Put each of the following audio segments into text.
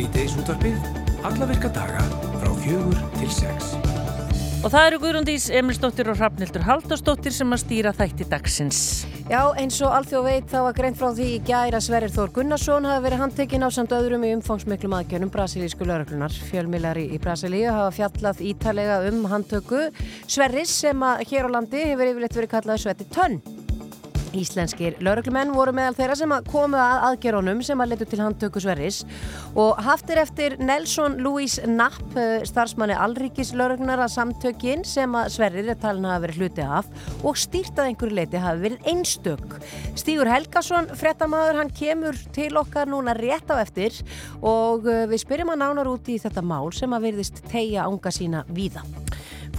Svíteis útvarpið, alla virka daga frá fjögur til sex. Og það eru Guðrundís Emilsdóttir og Hrafnildur Haldarsdóttir sem að stýra þætti dagsins. Já, eins og allþjóð veit þá var greint frá því í gæra Sverrir Þór Gunnarsson hafi verið handtekinn á samt öðrum í umfangsmiklum aðgjörnum brasilísku lauraglunar. Fjölmilari í Brasilíu hafa fjallað ítalega um handtöku Sverris sem að hér á landi hefur yfirleitt verið kallað Svetti Tönn. Íslenskir lauruglumenn voru meðal þeirra sem að komu að aðgerunum sem að letu til handtöku Sverris og haftir eftir Nelson Louis Knapp, eh, starfsmanni Alríkis lauruglunar að samtökin sem að Sverrir er talin að hafa verið hluti af og stýrtað einhverju leiti hafi verið einstök. Stígur Helgason, frettamæður, hann kemur til okkar núna rétt á eftir og eh, við spyrjum að nánar út í þetta mál sem að verðist tegja ánga sína víða.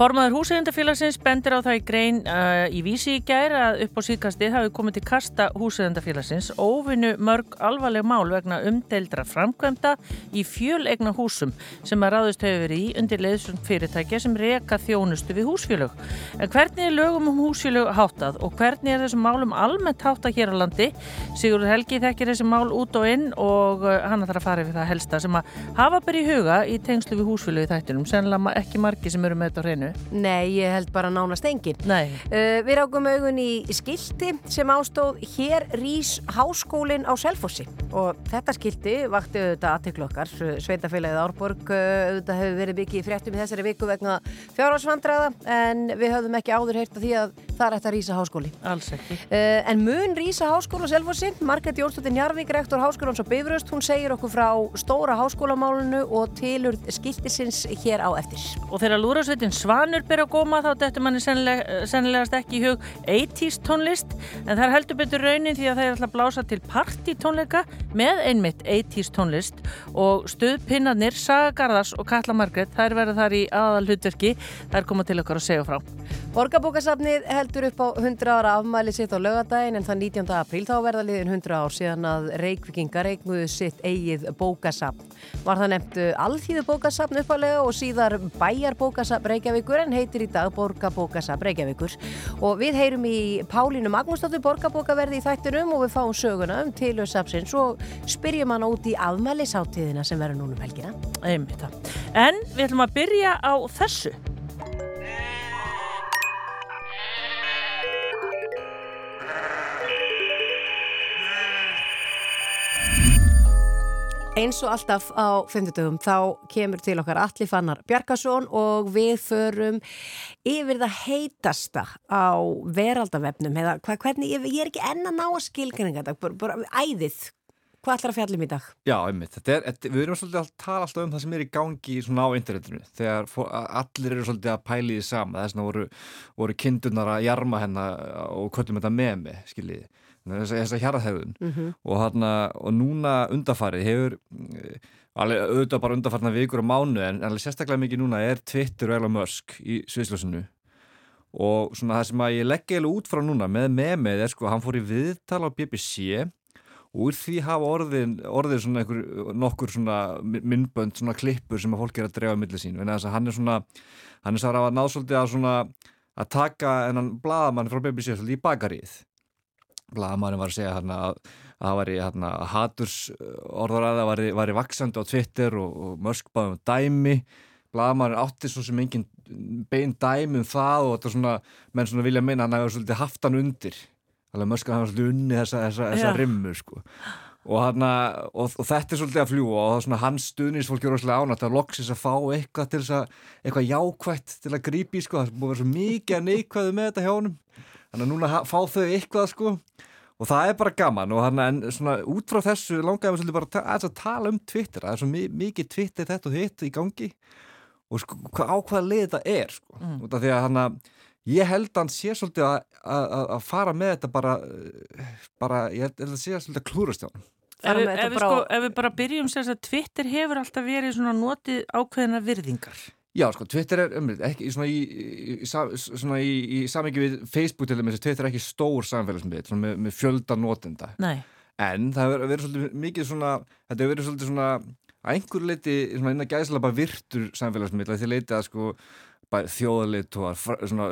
Formaður húsæðendafélagsins bendir á það í grein uh, í vísi í gær að upp á síðkastið hafi komið til kasta húsæðendafélagsins óvinnu mörg alvarleg mál vegna umdeildra framkvæmda í fjölegna húsum sem að ráðist hefur verið í undir leiðsum fyrirtækja sem reka þjónustu við húsfélög. En hvernig er lögum um húsfélög háttað og hvernig er þessum málum almennt háttað hér á landi? Sigurður Helgi þekkir þessi mál út og inn og uh, hann þarf að fara við það helsta sem að hafa byrja í huga í tengslu við húsfélög í þættinum, sennilega ekki margi sem eru með þetta á hreinu. Nei, ég held bara nánast engin. Nei. Uh, við rákum augun í skilti sem ástóð Hér rýs háskólinn á Selfossi og þetta skilti vakti auðvitað aðtöklokkar. Sveitafélagið Árborg uh, auðvitað hefur verið byggið í fréttum í þessari viku vegna fjárhalsvandraða en við höfum ekki áður heyrt að því að það er að rýsa háskóli. Alls ekki. Uh, en mun rýsa háskóla á Selfossi, Margret Jónsdóttir Njarvík, rektor háskólans á Bifröst, hún segir okkur frá stóra háskólamálunu og tilur skiltisins hér á eftir. Og þegar lúrasveitin Svanur byrja að góma þá dettur manni sennileg, sennilegast ekki í hug 80's tónlist en það er heldur betur raunin því að það er alltaf blása til partytónleika með einmitt 80's tónlist og stuðpinnarnir Saga Garðars og Katla Margret þær verða þar í aðal hlutverki þær koma til okkar að segja frá Borgarbókasafnið heldur upp á 100 ára afmæli sitt á lögadaginn en það 19. apríl þá verða liðin 100 ár síðan að Reykjavíkingar eignuðu sitt eigið bókasafn. Var það nefndu alþýðu bókasafn uppalega og síðar bæjarbókasafn Reykjavíkur en heitir í dag Borgarbókasafn Reykjavíkur og við heyrum í Pálínu Magnúsdóttur Borgarbókaverði í þættinum og við fáum söguna um tilhjóðsafsins og spyrjum hann út í afmælisáttíðina sem verður núna um helgina. En við ætlum að byrja á þessu. Eins og alltaf á fymtudögum þá kemur til okkar Alli Fannar Bjarkarsson og við förum yfir það heitasta á veraldavefnum eða hvernig, ég, er ekki enna ná að skilgringa þetta, bara, bara æðið. Hvað ætlar að fjallum í dag? Já, einmitt, er, við erum svolítið að tala alltaf um það sem er í gangi svona á internetinu. Þegar allir eru svolítið að pæli því sama. Þess vegna voru, voru kindunar að jarma hennar og köllum þetta með mig, skiljiði þess að hjarðhefðun mm -hmm. og, og núna undarfarið hefur alveg auðvitað bara undarfarna vikur og mánu en alveg sérstaklega mikið núna er Twitter og Elon Musk í sviðsljósinu. Og svona það sem að ég leggja eða út frá núna með memið er sko hann fór í viðtala á BBC og úr því hafa orðin, orðin svona einhver, nokkur svona myndbönd, svona klippur sem að fólk er að drefa millir sín, þess að hann er svona hann er svo að náða svolítið að svona að taka enn bladamann frá BBC svolítið í bakarið Blagamærin var að segja hérna að það var í hérna haturs orðaræða var, var í vaksandi á Twitter og, og Musk báði um dæmi. Blagamærin átti svo sem engin bein dæmi um það og þetta svona menn svona vilja minna hann hefur svolítið haft hann undir. Alveg Musk hann hefur svolítið unni þessa, þessa, þessa rimmu sko. Og, hana, og, og þetta er svolítið að fljúa og svona hans stuðnisfólk er rosalega ánægt að loksis að fá eitthvað til þess að eitthvað jákvætt til að grípi sko. Það búið að vera svo mikið að neikvæðu með þetta hjá honum þannig að núna fá þau eitthvað sko. Og það er bara gaman og hann en svona út frá þessu langaðum við svolítið bara að, að tala um Twitter, það er svo mikið Twitter þetta og hitt í gangi. Og sko á hvaða leið þetta er sko. Mm. út af því að hann að ég held að hann sé svolítið að, að, að fara með þetta bara, bara ég held að sé svolítið að klúrast hjá hann Ef, ef, við sko, ef við bara byrjum sér að Twitter hefur alltaf verið svona notið ákveðina virðingar Já, sko, Twitter er umrið, ekki svona í, í, í, í samingi við Facebook til dæmis, Twitter er ekki stór samfélagsmið, svona með, með fjölda nótenda. Nei. En það hefur verið svolítið mikið svona, þetta hefur verið svolítið svona, að einhver leiti, svona inn að gæsla bara virtur samfélagsmið, því leiti að sko, þjóðalitt og svona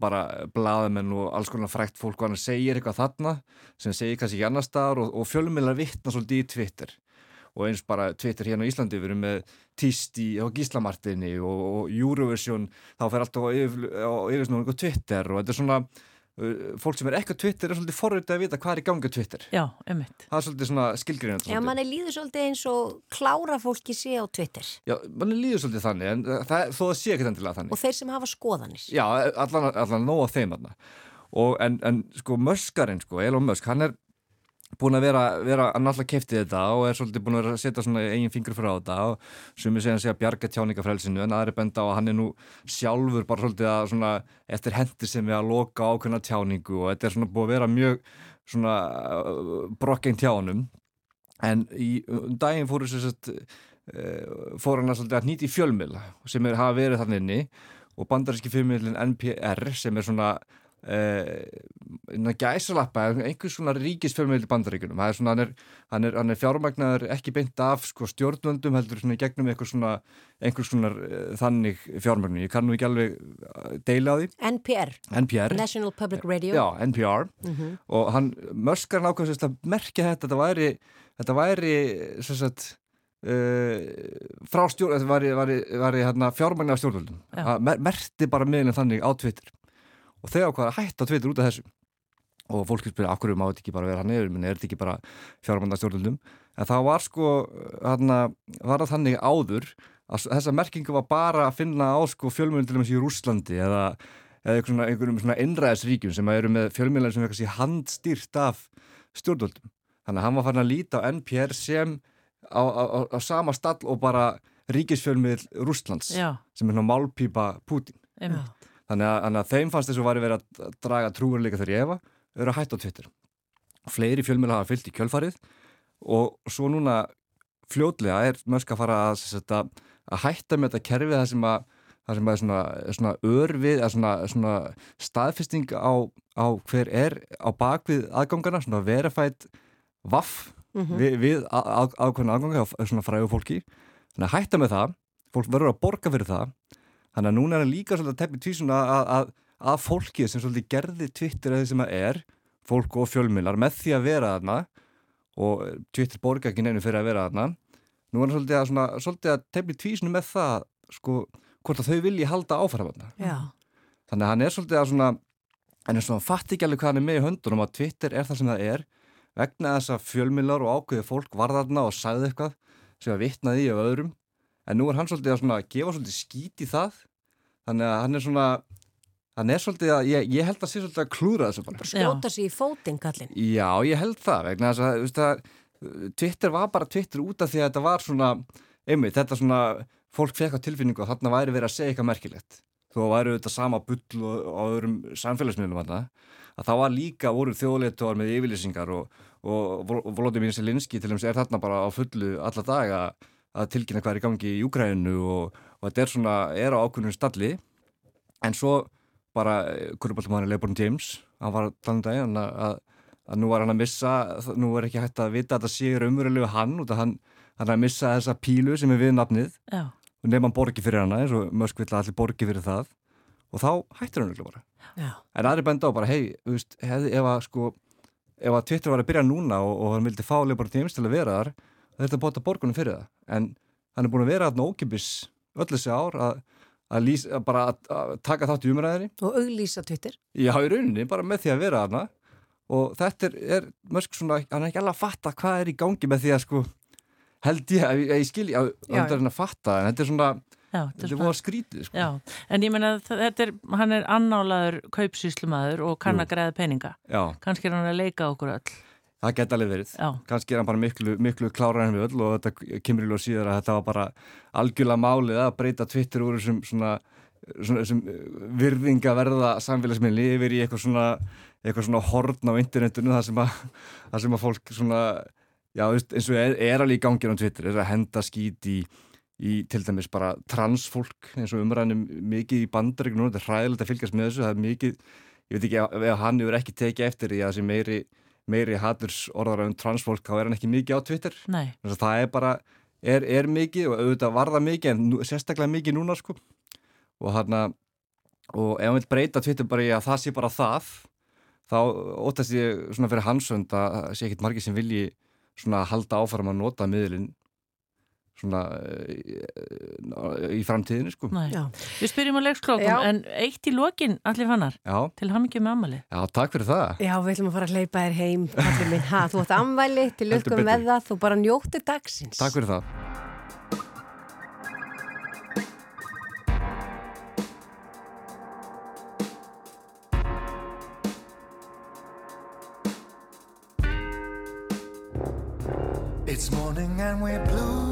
bara blaðamenn og alls konar frækt fólk og hann segir eitthvað þarna sem segir kannski ekki annar staðar og, og fjölumillar vittna svolítið í Twitter og eins bara Twitter hérna á Íslandi við erum með Tisti á Gíslamartinni og, og Eurovision þá fer alltaf á yfirsnúningu Twitter og þetta er svona uh, fólk sem er ekki á Twitter er svolítið forröndið að vita hvað er í gangi á Twitter. Já, ummitt það er svolítið svona skilgrinand Já, manni líður svolítið eins og klára fólki sé á Twitter. Já, manni líður svolítið þannig en það, þó það sé ekki endilega þannig. Og þeir sem hafa skoðanir. Já, allan, allan nóg af þeim og en, en sko Möskarinn sko, Elon Musk, hann er búin að vera, vera að náttúrulega kefti þetta og er svolítið búin að vera að setja svona eigin fingur frá þetta og sem ég segja að segja bjarga tjáningafrælsinu en aðri benda á að hann er nú sjálfur bara svolítið að svona eftir hendur sem við að loka ákveðna tjáningu og þetta er svona búin að vera mjög svona uh, brokkeng tjánum en í um daginn fóru uh, fór hann að svolítið að nýti fjölmil sem er, hafa verið þannig inni og bandaríski fjölmilin NPR sem er svona Uh, gæsalappa, einhvers svona ríkisfjörmiðli bandaríkunum er svona, hann, er, hann, er, hann er fjármagnar ekki beint af sko, stjórnvöndum heldur svona gegnum svona, einhvers svona uh, þannig fjármagnu, ég kann nú ekki alveg uh, deila því. NPR, NPR. National Public Radio. Já, NPR mm -hmm. og hann möskar nákvæmst að merkja þetta þetta væri, þetta væri sagt, frá stjórn þetta væri, væri, væri hérna, fjármagnar af stjórnvöndum mer, merti bara miðlum þannig á Twitter og þau ákvaða að hætta Twitter út af þessu. Og fólk spyrja, akkur má þetta ekki bara vera hann yfir menn er þetta ekki bara fjármannastjórnundum en það var sko hana, var það þannig áður að þessa merkingu var bara að finna á sko fjölmjölun til dæmis í Rúslandi eða, eða einhverjum, einhverjum svona innræðisríkjum sem eru með fjölmjölun sem er kannski handstýrt af stjórnvöldum. Þannig að hann var farin að líta á NPR sem á, á, á, á sama stall og bara ríkisfjölmjöl Rúslands Já. sem er svona málpýpa Putin Einmitt. Þannig að, að þeim fannst þess að væri verið að draga trúurleika þegar ég hefa, eru að hætta á Twitter. Fleiri fjölmjöla hafa fyllt í kjölfarið og svo núna fljótlega er mörsk að fara að, að, að hætta með þetta kerfið það sem að það sem er svona, svona örfið svona, svona staðfesting á, á hver er á bakvið aðgangana, svona verifætt vaff mm -hmm. við, við aðkvæmna aðganga á svona fræðu fólki þannig að hætta með það, fólk verður að borga fyrir það Þannig að núna er það líka svolítið að teppi tvísun að, að, að fólkið sem svolítið gerði Twitter eða sem það er, fólk og fjölmilar með því að vera þarna og Twitter borga ekki nefnum fyrir að vera þarna. Nú er það svolítið að, að teppi tvísunu með það sko hvort að þau vilji halda áfram þarna. Þannig að hann er svolítið að svona, hann er svona fatt ekki alveg hvað hann er með í höndunum að Twitter er það sem það er vegna þess að fjölmilar og ákveði fólk var þarna og sagði eitthvað sem að vitnaði í öðrum en nú er hann svolítið að svona, gefa svolítið skít í það þannig að hann er svona hann er svolítið að, ég, ég held að sé svolítið að klúra þessu bara. Skjóta sér í fótinn kallin. Já, ég held það vegna þess að, veist að Twitter var bara Twitter út af því að þetta var svona einmitt, þetta svona, fólk fekk á tilfinningu og þarna væri verið að segja eitthvað merkilegt þó væri þetta sama bull og, og öðrum samfélagsmiðlum að það var líka voru þjóðleitóar með yfirlýsingar og, og, og Volodymyr Selinski til dæmis er þarna bara á fullu alla daga að tilkynna hvað er í gangi í Júgrænu og, og þetta er svona, er á ákveðnum stalli en svo bara kurbaltumæðin Leiborn James hann var þannig daginn að, að, að nú var hann að missa, nú er ekki hægt að vita að það séur umverulegu hann og hann, hann að missa þessa pílu sem er við nafnið Já. og nefn hann borgi fyrir hana eins og Mösk vill að allir borgi fyrir það og þá hættir hann ekki bara Já. en aðri benda á bara, hei, ef að sko, ef að Twitter var að byrja núna og, og hann vildi fá Leiborn James til að vera þar þetta er bóta borgunum fyrir það en hann er búin að vera aðna ókipis öll þessi ár að, að, lýs, að bara að, að taka þátt í umræðinni og auglýsa Twitter já í rauninni, bara með því að vera aðna og þetta er, er mörg svona hann er ekki alveg að fatta hvað er í gangi með því að sko held ég að ég skilji að hann er að fatta en þetta er svona Já, þetta er búin að skrítið sko. En ég menna þetta er, hann er annálaður kaupsýslumadur og kann að græða peninga. Já. Kannski er hann að leika okkur öll. Það geta alveg verið. Já. Kannski er hann bara miklu, miklu klárar en við öll og þetta kemur í lóð síðar að þetta var bara algjörlega málið að breyta Twitter úr þessum svona, svona þessum virðinga verða samfélagsmiðli yfir í eitthvað svona, eitthvað svona horn á internetunum þar sem að, þar sem að fólk svona, já eins og er, er alveg í gangin á Twitter, er að henda skít í í til dæmis bara transfólk eins og umræðinum mikið í bandaríknu þetta er hræðilegt að fylgjast með þessu það er mikið, ég veit ekki ef hann hefur ekki tekið eftir því að þessi meiri, meiri haturs orðar um transfólk þá er hann ekki mikið á Twitter. Það er bara, er, er mikið og auðvitað var það mikið en nú, sérstaklega mikið núna sko. Og hann að, og ef hann vil breyta Twitter bara í að það sé bara það þá óttast ég svona fyrir hansönd að sé ekkit margir sem vilji svona halda áfram að nota miðlinn svona uh, í framtíðinu sko. Já. Við spyrjum á leiksklokum en eitt í lokin, allir fannar Já, til hamingjum með ammali já, takk fyrir það. Já, við ætlum að fara að hleypa þér heim, allir minn. Ha, þú átt ammæli til lukkum með það, þú bara njóttir dagsins. Takk fyrir það. It's morning and we're blue.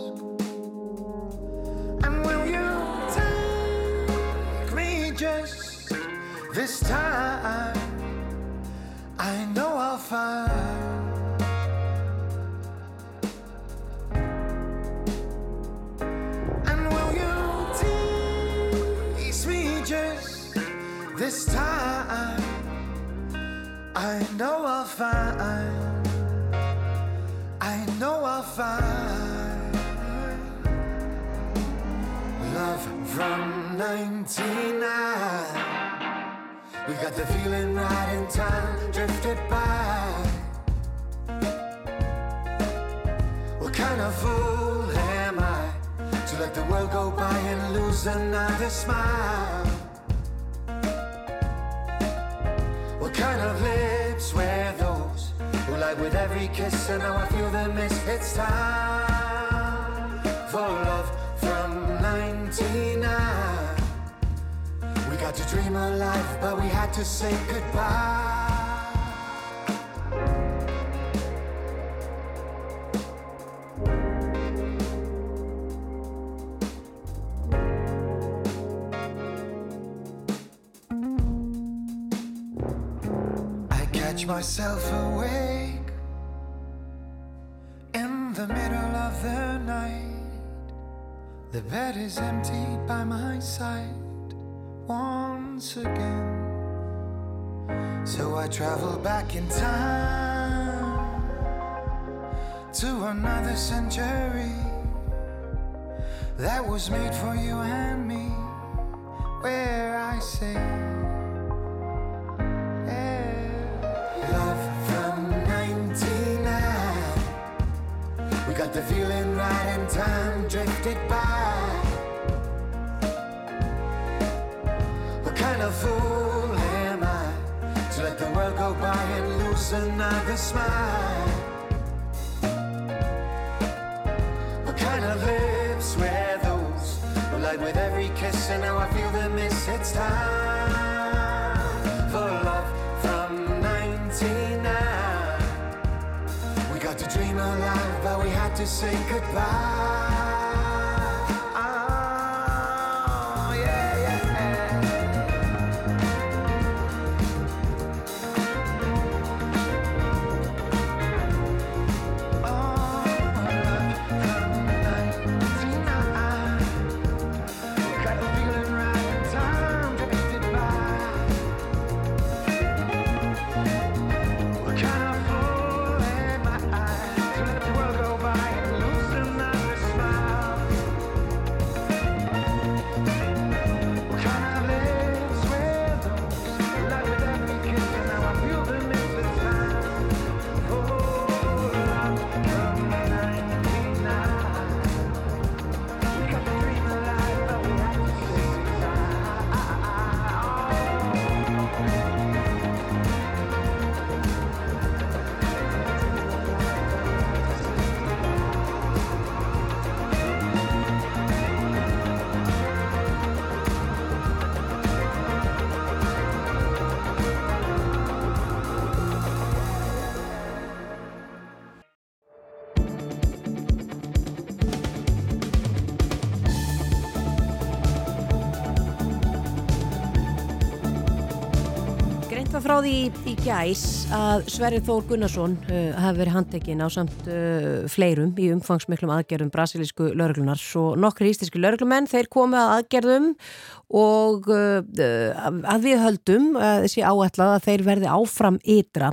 This time? I know I'll find. And will you tease me just this time? I know I'll find. I know I'll find love from 99. We got the feeling right in time, drifted by. What kind of fool am I to let the world go by and lose another smile? What kind of lips were those who lie with every kiss and now I feel the miss? It's time for love got to dream a life, but we had to say goodbye. I catch myself awake in the middle of the night. The bed is empty by my side once again. So I travel back in time to another century that was made for you and me, where I say, love from 99. We got the feeling another smile? What kind of lips wear those who light with every kiss and now I feel the miss? It's time for love from 99. We got to dream alive, but we had to say goodbye. Því í gæs að Sverri Þór Gunnarsson uh, hafi verið handtekinn á samt uh, fleirum í umfangsmiklum aðgerðum brasilísku lauruglunar og nokkri ístísku lauruglumenn þeir komi að aðgerðum og uh, að við höldum þessi áætlað að þeir verði áfram ytra.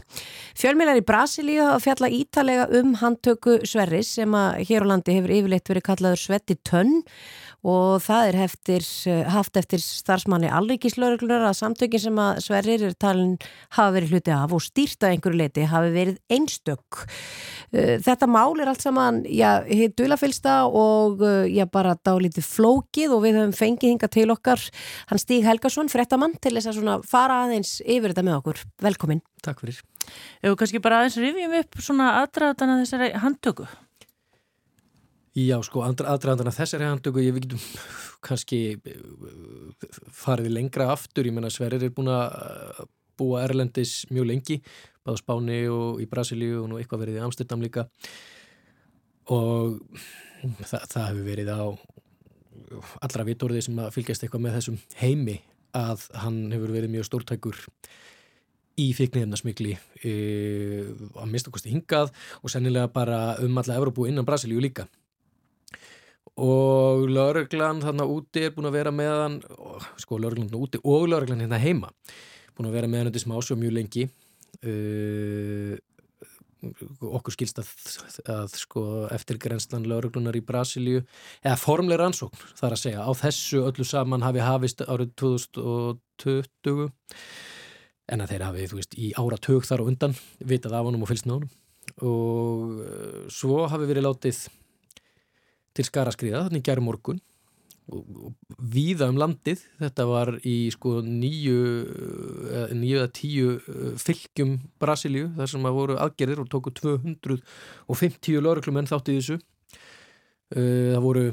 Fjölmjölar í Brasilíu hafa fjalla ítalega um handtöku Sverris sem að hér á landi hefur yfirleitt verið kallaður Svetti Tönn og það er heftir, haft eftir starfsmanni allrikislauruglunar að samtökin sem að Sverrir er talin hafa verið hluti af og stýrt að einhverju leiti hafi verið einstök. Uh, þetta mál er allt saman, já, hitt dulafylsta og uh, já, bara dálítið flókið og við höfum fengið hinga til okkar hann Stíg Helgason, frettamann, til þess að svona fara aðeins yfir þetta með okkur. Velkomin. Takk fyrir. Við kannski bara aðeins rifjum upp svona aðdraðana þessari handtöku. Já, sko, aðdraðandana þessari handtöku, ég við getum kannski eh, farið lengra aftur, ég menna Sverrir er búin að eh, búa Erlendis mjög lengi, báða Spáni og í Brasilíu og nú eitthvað verið í Amsterdam líka. Og það, það hefur verið á allra vitorði sem að fylgjast eitthvað með þessum heimi að hann hefur verið mjög stórtækur í fíknirnarsmikli e, að mista kosti hingað og sennilega bara um alla Evrópu innan Brasilíu líka og lauruglan þarna úti er búin að vera með hann sko lauruglan þarna úti og lauruglan hérna heima búin að vera með hann undir smásjó mjög lengi. Uh, okkur skilst að, að sko eftir grenslan lauruglunar í Brasilíu eða formleir ansókn þar að segja á þessu öllu saman hafi hafist árið 2020 en að þeir hafi þú veist í áratug þar og undan vitað af honum og fylst honum. Og uh, svo hafi verið látið til skaraskriða þannig gerð morgun víða um landið. Þetta var í sko nýju nýju eða tíu eh, fylgjum Brasilíu þar sem að voru aðgerðir og tóku 250 lauruklumenn þátt í þessu. Eh, það voru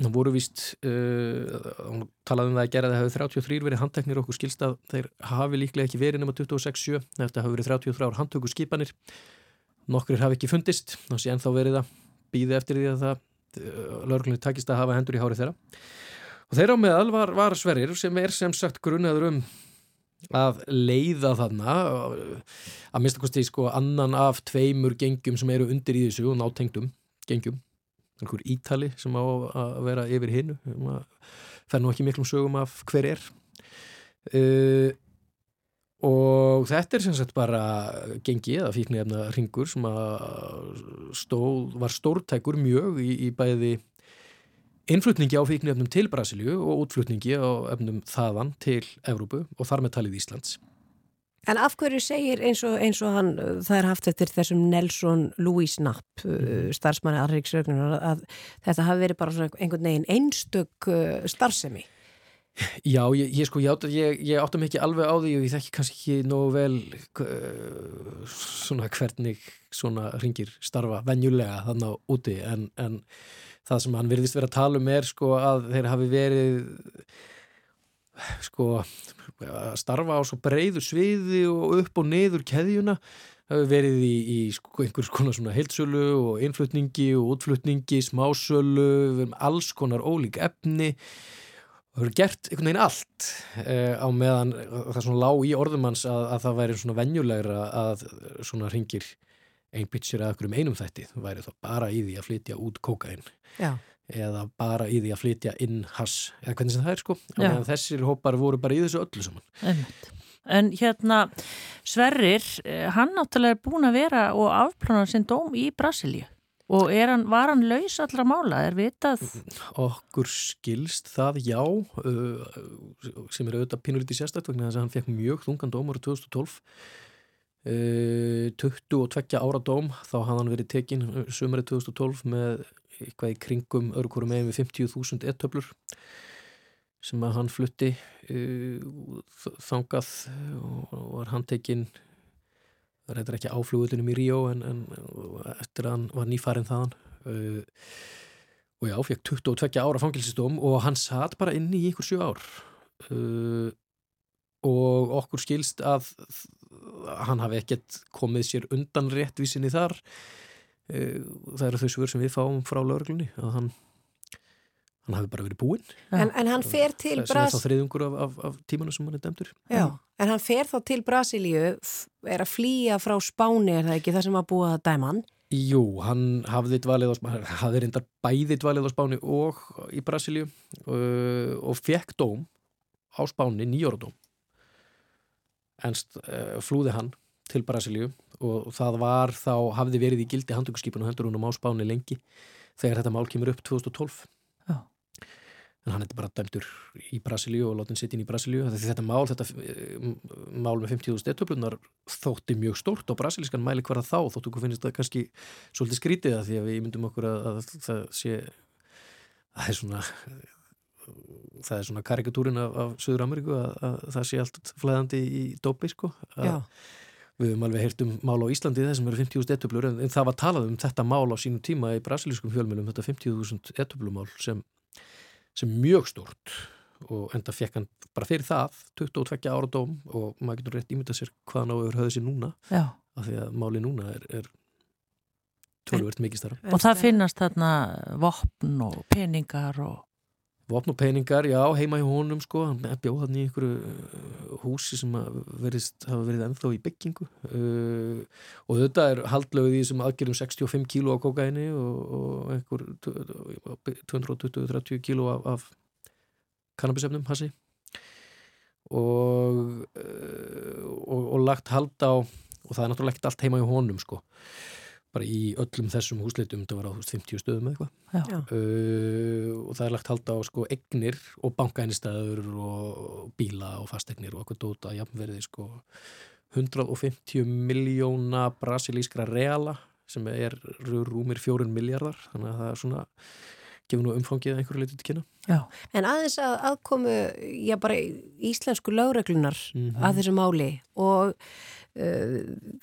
það voru vist uh, talaðum það að gera að það hefur 33 verið handteknir okkur skilstað þeir hafi líklega ekki verið nema 26-7 þetta hafi verið 33 ár handtöku skipanir nokkur hafi ekki fundist þá sé ennþá verið að býða eftir því að það lauruglunni takist að hafa hendur í hári þeirra. Og þeirra á meðal var, var Sverrir sem er sem sagt grunnaður um að leiða þarna að mista kosti sko annan af tveimur gengjum sem eru undir í þessu og nátengdum gengjum. Einhver ítali sem á að vera yfir hinnu það er nú ekki miklum sögum af hver er. Uh, og þetta er sem sagt bara gengi eða fíknirefna ringur sem stóð, var stórtækur mjög í, í bæði innflutningi á fíknirefnum til Brasilíu og útflutningi á efnum þaðan til Evrópu og þar með talið Íslands. En af hverju segir eins og, eins og hann, það er haft eftir þessum Nelson Louis Knapp, mm. starfsmanni Arriksrögnunar, að þetta hafi verið bara einhvern veginn einstök uh, starfsemi? Já, ég, ég sko, ég, áttum ekki alveg á því og ég þekki kannski ekki nógu vel uh, svona hvernig svona ringir starfa venjulega þannig á úti. En, en það sem hann virðist verið að tala um er sko að þeir hafi verið sko að starfa á svo breyðu sviði og upp og niður keðjuna. Hafi verið í, í sko einhvers konar svona heilsölu og innflutningi og útflutningi, smásölu, alls konar ólík efni Það hefur gert einhvern veginn allt uh, á meðan það er svona lág í orðumanns að, að það væri svona venjulegra að svona ringir einn pitcher eða okkur um einum þætti? Það væri þá bara í því að flytja út kokain Já. eða bara í því að flytja inn hass eða hvernig sem það er sko. Á meðan þessir hópar voru bara í þessu öllu saman. Einmitt. En hérna Sverrir, eh, hann náttúrulega er búin að vera og afplána sinn dóm í Brasilíu Og hann, var hann laus allra mála, er vitað? Okkur skilst það, já, sem er auðvitað pínulítið sérstaklega vegna þess að hann fekk mjög þungan dóm ára 2012. Uh, 22 ára dóm, þá hafði hann verið tekinn sömurinn 2012 með eitthvað í kringum hverju meginn við 50.000 ettöflur sem að hann flutti þangað og var hann tekinn reyndar ekki áflugutunum í Ríó en, en eftir að hann var nýfarinn þaðan. Uh, og já, fekk 22 ára fangilsistóm og hann satt bara inni í ykkur 7 ár. Uh, og okkur skilst að hann hafi ekkert komið sér undan réttvísinni þar. Uh, það eru þau svör sem við fáum frá lauruglunni að hann hann hafi bara verið búinn. En, en hann fer til Bras... það er þá þriðungur af, af, af tímanu sem hann er demtur Já, En hann fer þá til Brasilíu, er að flýja frá Spáni, er það ekki það sem að búa að dæma hann? Jú, hann hafði dvalið á Spáni, hafði reyndar bæði dvalið á Spáni og í Brasilíu uh, og fekk dóm á Spáni, nýjóra dóm. En uh, flúði hann til Brasilíu og það var þá, hafði verið í gildi handtökuskipinu og hendur húnum á Spáni lengi þegar þetta mál kemur upp 2012. En hann er bara dæmdur í Brasilíu og látin sitt inn í Brasilíu. Þetta, þetta mál, þetta eh, mál með 50.000 stettöflunar þótti mjög stórt á brasilískan mæli hverða þá, þóttu okkur finnst það kannski svolítið skrítið að því að við myndum okkur að, að það sé það er svona það er svona karikatúrin af, af Suður Ameríku að, að það sé allt flæðandi í dópi sko. Við höfum alveg heyrt um mál á Íslandi þessum eru 50.000 ettöflur en, en það var talað um þetta mál á sínum tíma í brasilískum fjölmjölum þetta 50.000 ettöflumál sem, sem mjög stort og enda fekk hann bara fyrir það 22 ára dóm og maður getur rétt ímyndað sér hvað hann á yfir höfðu sér núna Já. af því að máli núna er, er tölvöld mikið starra. Og það finnast þarna vopn og peningar og Vopn og peningar, já, heima í honum sko, hann bjóð hann í einhverju uh, húsi sem að verðist hafa verið ennþá í byggingu. Uh, og þetta er haldlögð í þessum aðgerðum 65 kíló á kokaini og, og einhver 220-30 kíló af, af kannabisefnum, hassi. Og, uh, og, og lagt hald á og það er náttúrulega ekkert allt heima í honum sko bara í öllum þessum húsleitum þetta var á þú veist, 50 stöðum eða eitthvað. Uh, og það er lagt halda á sko egnir og bankainistæður og bíla og fastegnir og eitthvað dóta jafnverði sko 150 miljóna brasilískra reala sem er rúmir fjórun miljardar þannig að það er svona gefur nú umfangið að einhverju leiti til kynna. Já. En aðeins að aðkomu, já bara íslensku lögreglunar Mhm. að þessu máli og uh,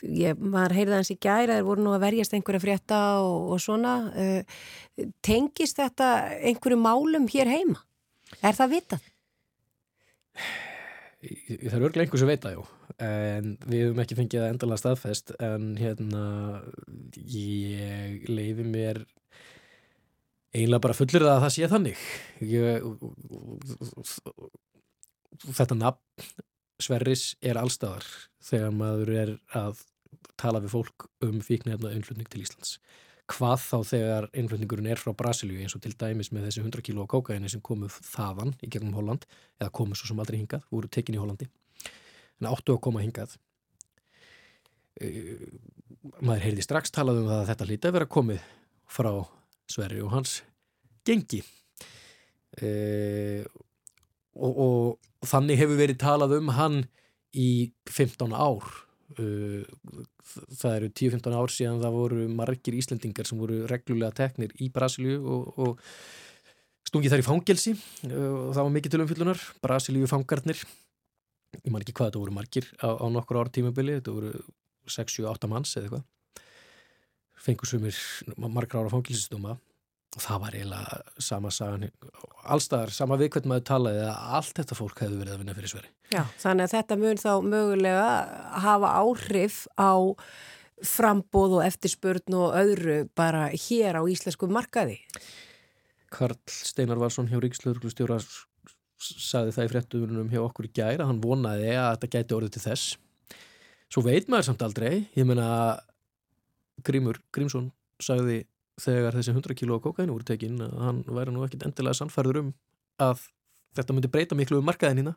ég, maður heyrði hans í gæra, þeir voru nú að verjast einhverja frétta og, og svona. Uh, tengist þetta einhverju málum hér heima? Er það vitað? Það er örglega einhver sem veit það, jú en við höfum ekki fengið það endalega staðfest en hérna ég leifi mér eiginlega bara fullir það að það sé þannig ég, þetta nafn Sverris er allstaðar þegar maður er að tala við fólk um fíknefna innflutning til Íslands. Hvað þá þegar innflutningurinn er frá Brasilíu eins og til dæmis með þessi 100 kíló kókaini sem komu þaðan í gegnum Holland eða komu svo sem aldrei hingað, voru tekin í Hollandi. En áttu að koma hingað. Uh, maður heyrði strax talað um það að þetta hlýta að vera komið frá Sverri og hans gengi. Uh, og, og þannig hefur verið talað um hann í 15 ár. Uh, það eru 10-15 ár síðan það voru margir Íslendingar sem voru reglulega teknir í Brasilíu og, og stungið þar í fangelsi. Uh, og það var mikið til umfyllunar Brasilíu fangarnir. Ég man ekki hvað þetta voru margir á, á nokkur ára tímabili. Þetta voru 6-7-8 manns eða eitthvað. Fengur sumir margra ára fangilsistóma og það var eiginlega sama sagan allstaðar, sama við hvernig maður talaði að allt þetta fólk hefði verið að vinna fyrir Sverri Já. Þannig að þetta mun þá mögulega hafa áhrif á frambóð og eftirspurn og öðru bara hér á íslensku markaði. Karl Steinar Varsson hjá Ríkslauglustjóra sagði það í fréttunum hjá okkur í gæra, hann vonaði að þetta gæti orðið til þess svo veit maður samt aldrei ég meina Grímur Grímsson sagði þegar þessi 100 kíló kokaini voru tekin að hann væri nú ekkit endilega sannfærður um að þetta myndi breyta miklu um markaðin hérna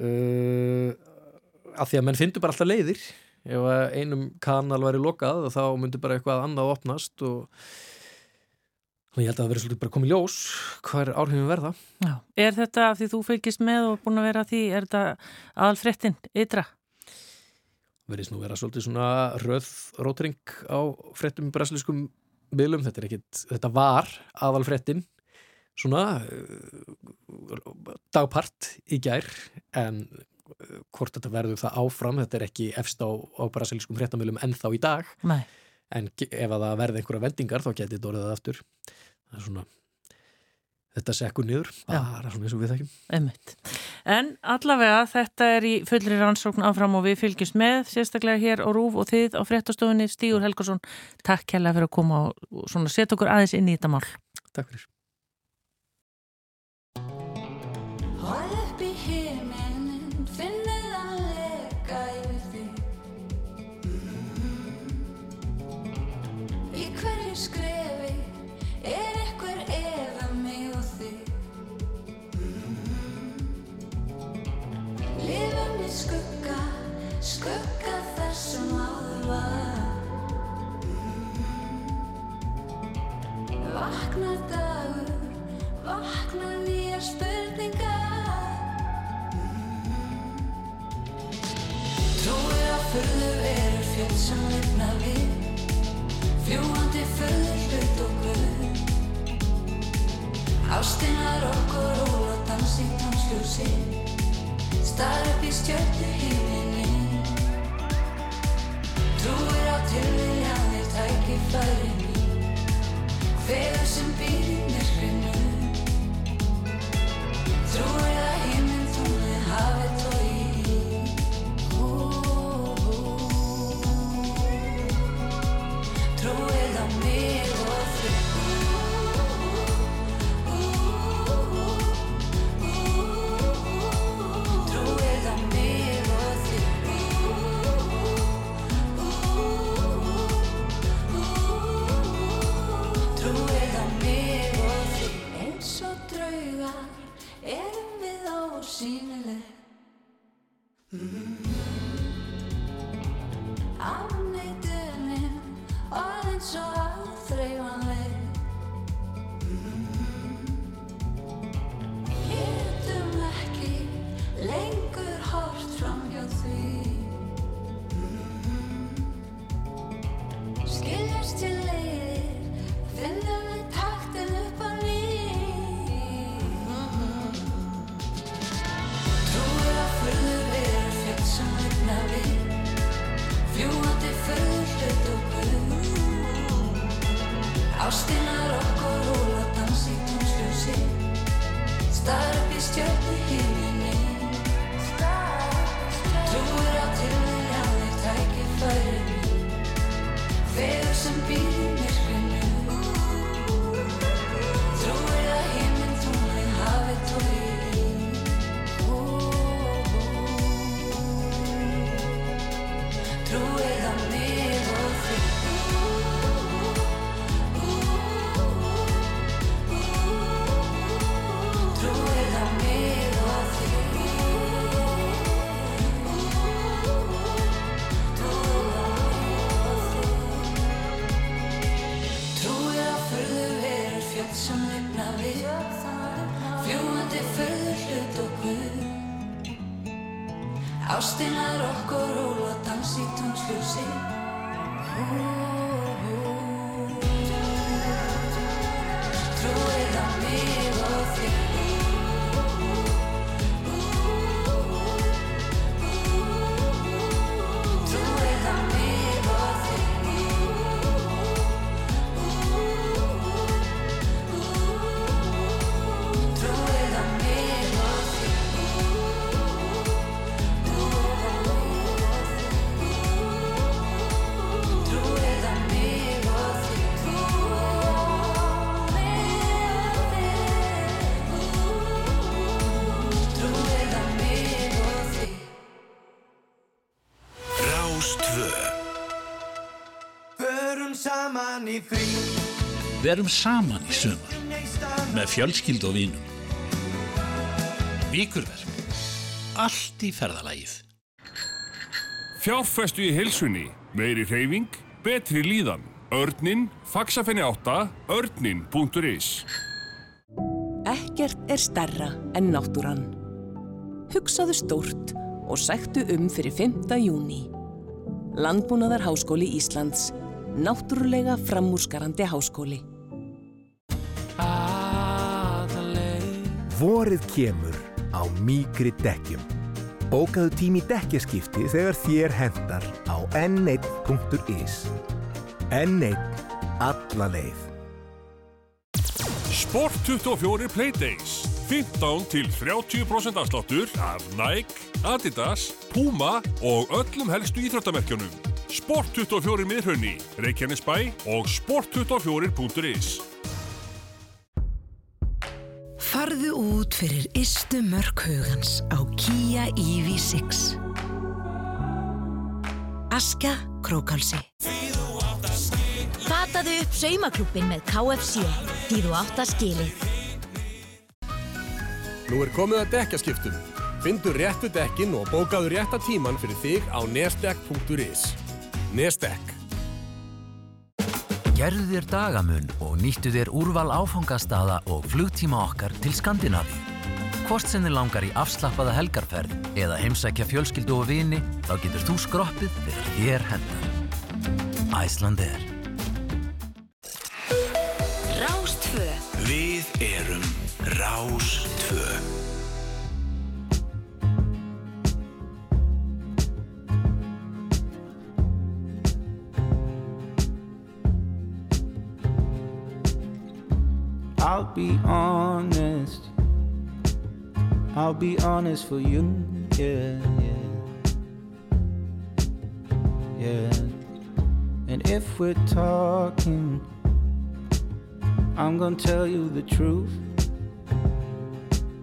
uh, af því að menn fyndu bara alltaf leiðir ef að einum kanal væri lokað þá myndi bara eitthvað annað opnast og Þannig ég held að það verið svolítið bara komið ljós hvað er áhrifin verða. Já. Er þetta af því þú fylgist með og búin að vera að því, er þetta aðalfrettin ytra? Verðist nú vera svolítið svona röð rótring á frettum brasilískum miðlum. Þetta, er ekkit, þetta var aðalfrettin svona uh, dagpart í gær en uh, hvort þetta verður það áfram, þetta er ekki efst á, á brasilískum frettamilum ennþá í dag Nei. en ef að það verði einhverja vendingar þá getið þetta orðið aftur það er svona þetta sekkur niður, bara svona eins og við þekkjum Einmitt. En allavega þetta er í fullri rannsókn áfram og við fylgjumst með, sérstaklega hér á Rúf og þið á fréttastofunni, Stígur Helgarsson takk kærlega fyrir að koma og setja okkur aðeins inn í þetta mál. Takk fyrir Vakna dagur, vakna nýjar spurningar. Trúir að furðu verur fjöld sem lifna við. Fljúandi furðu hlut og guð. Ástinnar okkur og að dansi tónsljósi Star upp í stjörnu híminni Trúir á tilviljanir tækifæri mín Feður sem býr í myrkrinu Trúir að Verum saman í sumar með fjölskyld og vínum. Víkurverk. Allt í ferðalagið. Fjárfestu í heilsunni, meiri hreyfing, betri líðan. Örnin, faxafenni átta, örnin.is Ekkert er stærra en náttúran. Hugsaðu stórt og sæktu um fyrir 5. júni. Landbúnaðar Háskóli Íslands náttúrulega framúrskarandi háskóli. Vorið kemur á mýgri dekkjum. Bókaðu tími dekkjaskipti þegar þér hendar á n1.is. N1. Allaleið. Sport 24 Playdays. 15 til 30% afsláttur af Nike, Adidas, Puma og öllum helstu íþröttamerkjunum. Sport24 miðrunni, Reykjanesbæ og sport24.is Farðu út fyrir Istu Mörk Hugans á Kia EV6 Aska Krókalsi Fataðu upp saumaklubin með KFC því þú átt að skili Nú er komið að dekja skiptum Findu réttu dekkin og bókaðu rétta tíman fyrir þig á nesdekk.is Nesdekk. Gerðu þér dagamun og nýttu þér úrval áfangastada og flugtíma okkar til Skandinavíu. Hvort sem þið langar í afslappaða helgarferð eða heimsækja fjölskyldu og vini, þá getur þú skroppið þegar þér hendar. Æsland er. Rástfö Við erum Rás I'll be honest. I'll be honest for you. Yeah, yeah. Yeah. And if we're talking, I'm gonna tell you the truth.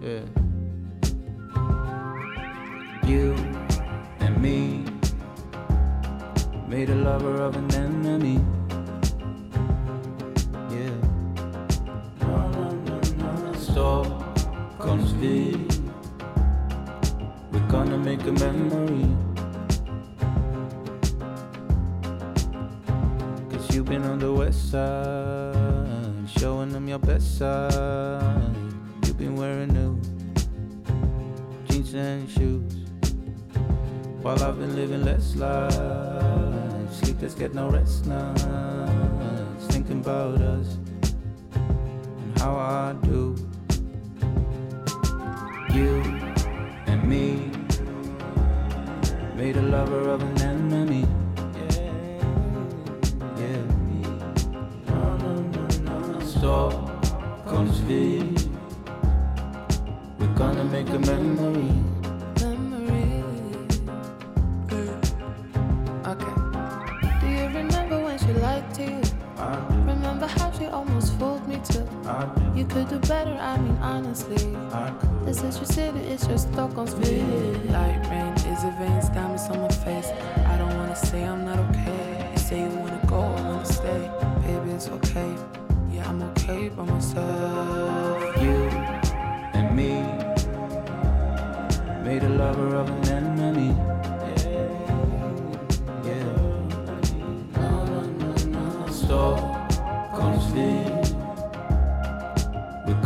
Yeah. You and me made a lover of an enemy. Stockholmsville. We're gonna make a memory. Cause you've been on the west side, showing them your best side. You've been wearing new jeans and shoes. While I've been living less life, sleepless, get no rest nights, thinking about us and how I do. You and me made a lover of an enemy. Yeah, yeah. Stockholmsville. We're gonna make a memory. Remember how she almost fooled me too? You could do better, I mean honestly. This is your city, it's your Stockholmsville. Light rain is a veins, diamonds on my face. I don't wanna say I'm not okay. You say you wanna go, I wanna stay. Baby, it's okay. Yeah, I'm okay by myself. You and me made a lover of an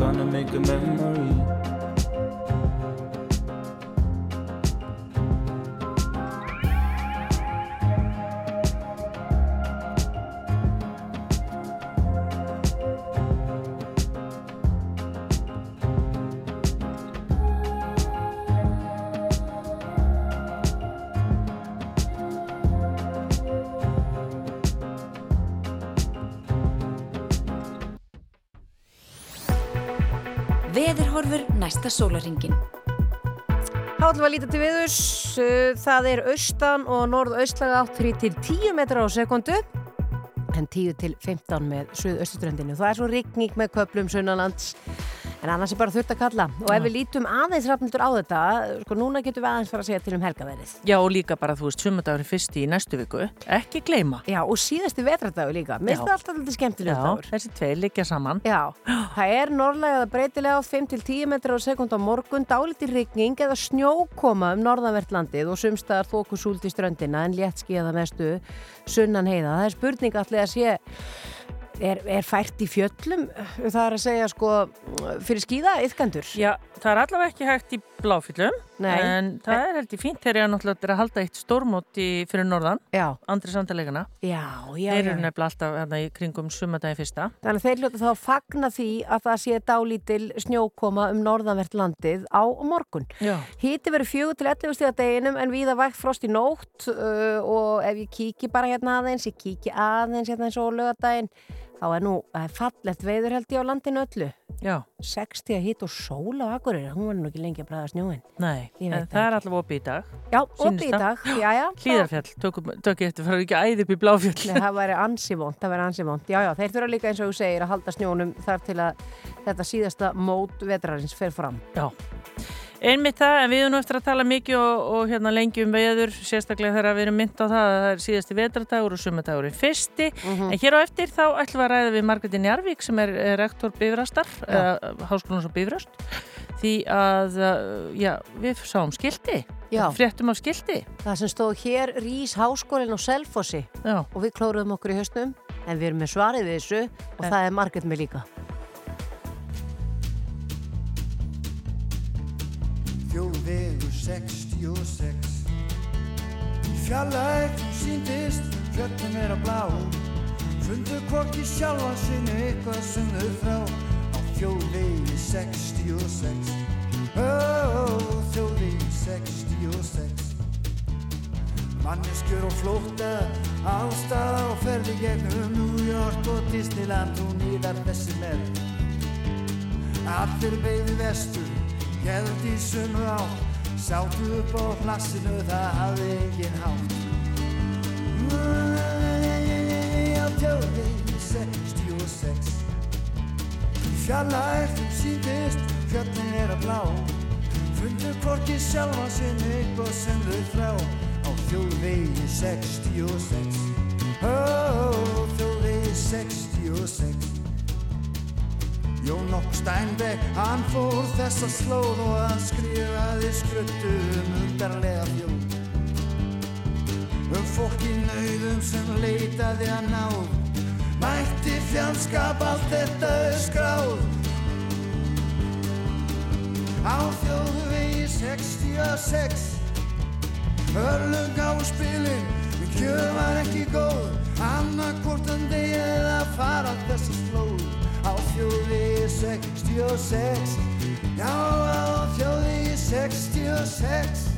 gonna make a memory. Sólaringin. Þá ætlum við að líta til viðurs. Uh, Það er austan og norðaustlaga átt 3 til 10 metra á sekundu en 10 til 15 með suðaustuströndinu. Það er svo rigning með köplum sunnalands en annars er bara þurft að kalla. Og ef við lítum aðeins rafnildur á þetta, sko núna getum við aðeins fara að segja til um helgaverið. Já, og líka bara, þú veist, sumardagurinn fyrsti í næstu viku. Ekki gleyma. Já, og síðasti vetradagur líka. Mér finnst það alltaf alltaf skemmtilega Já, dagur. þessi tvei liggja saman. Já, það er norðlega breytilega á 5-10 metrar á sekund á morgun, dálítið rigning eða snjókoma um norðanvert landið og sumstaðar þóku súlt í ströndina en létt skíða mestu sunnan heiða. Það er spurning allir að sé er, er fært í fjöllum það er að segja sko fyrir skíða yfkandur. Já, það er allavega ekki hægt í bláfyllum Nei. en það er held í fínt þegar ég náttúrulega er að halda eitt stórmót í, fyrir norðan. Andri Sandalegana Já, já, Þeir eru nefnilega alltaf hérna, í kringum sumadagi fyrsta Þannig þeir hljóta þá að fagna því að það sé dálítil snjókoma um norðanvert landið á morgun. Já. Híti verið fjögur til 11 stíða deginum en víða vægt frost í nótt uh, og ef ég kíki bara hérna aðeins, ég kíki aðeins hérna eins og lögadaginn, þá er nú það er fallegt veður held ég á landinu öllu. Já. 60 hít og sól á Akureyri, hún var nú ekki lengi að bræða snjóin. Nei, en veit það er allavega opið í dag Já, opið í það? dag, já, já. Hlíðarfjall, tökum, tökum eftir, fara ekki æði upp í bláfjall Nei, það væri ansi vond, það væri ansi vond. Já, já, þeir þurfa líka eins og þú segir að halda snjónum þar til að þetta síðasta mót vetrarins fer fram. Já. Einmitt það, en við erum eftir að tala mikið og, og hérna lengi um veður, sérstaklega þegar við erum mynd á það að það er síðasti vetradagur og sumardagurinn fyrsti. En hér á eftir þá ætlum við að ræða við Margretin Jarvík sem er, er rektor Bifrastar, uh, Háskólans og Bifröst. því að, uh, já, við sáum skildi, Já. fréttum af skildi. Það sem stóð hér Rís háskólinn á Selfossi Já. og við klóruðum okkur í höstum en við erum með svarið við þessu og það er Margrét með líka. Þjóðvegur 66 Í fjallægt síndist Fjöllin er að blá. Fundu hvorki sjálfa sinni Eitthvað sem þau þrá Á þjóðvegi 66 Ó, þjóðvegi 66 Manneskjur og flóta Allstaða og ferði gegnum New York og Disneyland Og nýðar þessi með. Allir beigði vestur Gæði í sömu á Sátu upp á plassinu Það hafði engin hátt. Á tjóðvegi 66 Í fjallægt um síndist Fjöllin er að blá. Fundu hvorki sjálfa sinni Eitthvað sem þau þrá Á þjóðvegi 66 Ó, þjóðvegi 66 Jón okkur Steinbeck, hann fór þessa slóð og hann skrifaði skruttu um undarlega fjóð. Um fólk í nauðum sem leitaði að náð, mætti fjandskap allt þetta skráð. Á þjóðvegi 66, örlung á spilin, en kjöð var ekki góð, annarkortan degi eða fara þessa slóð á þjóði 66 Já, á þjóði 66 Á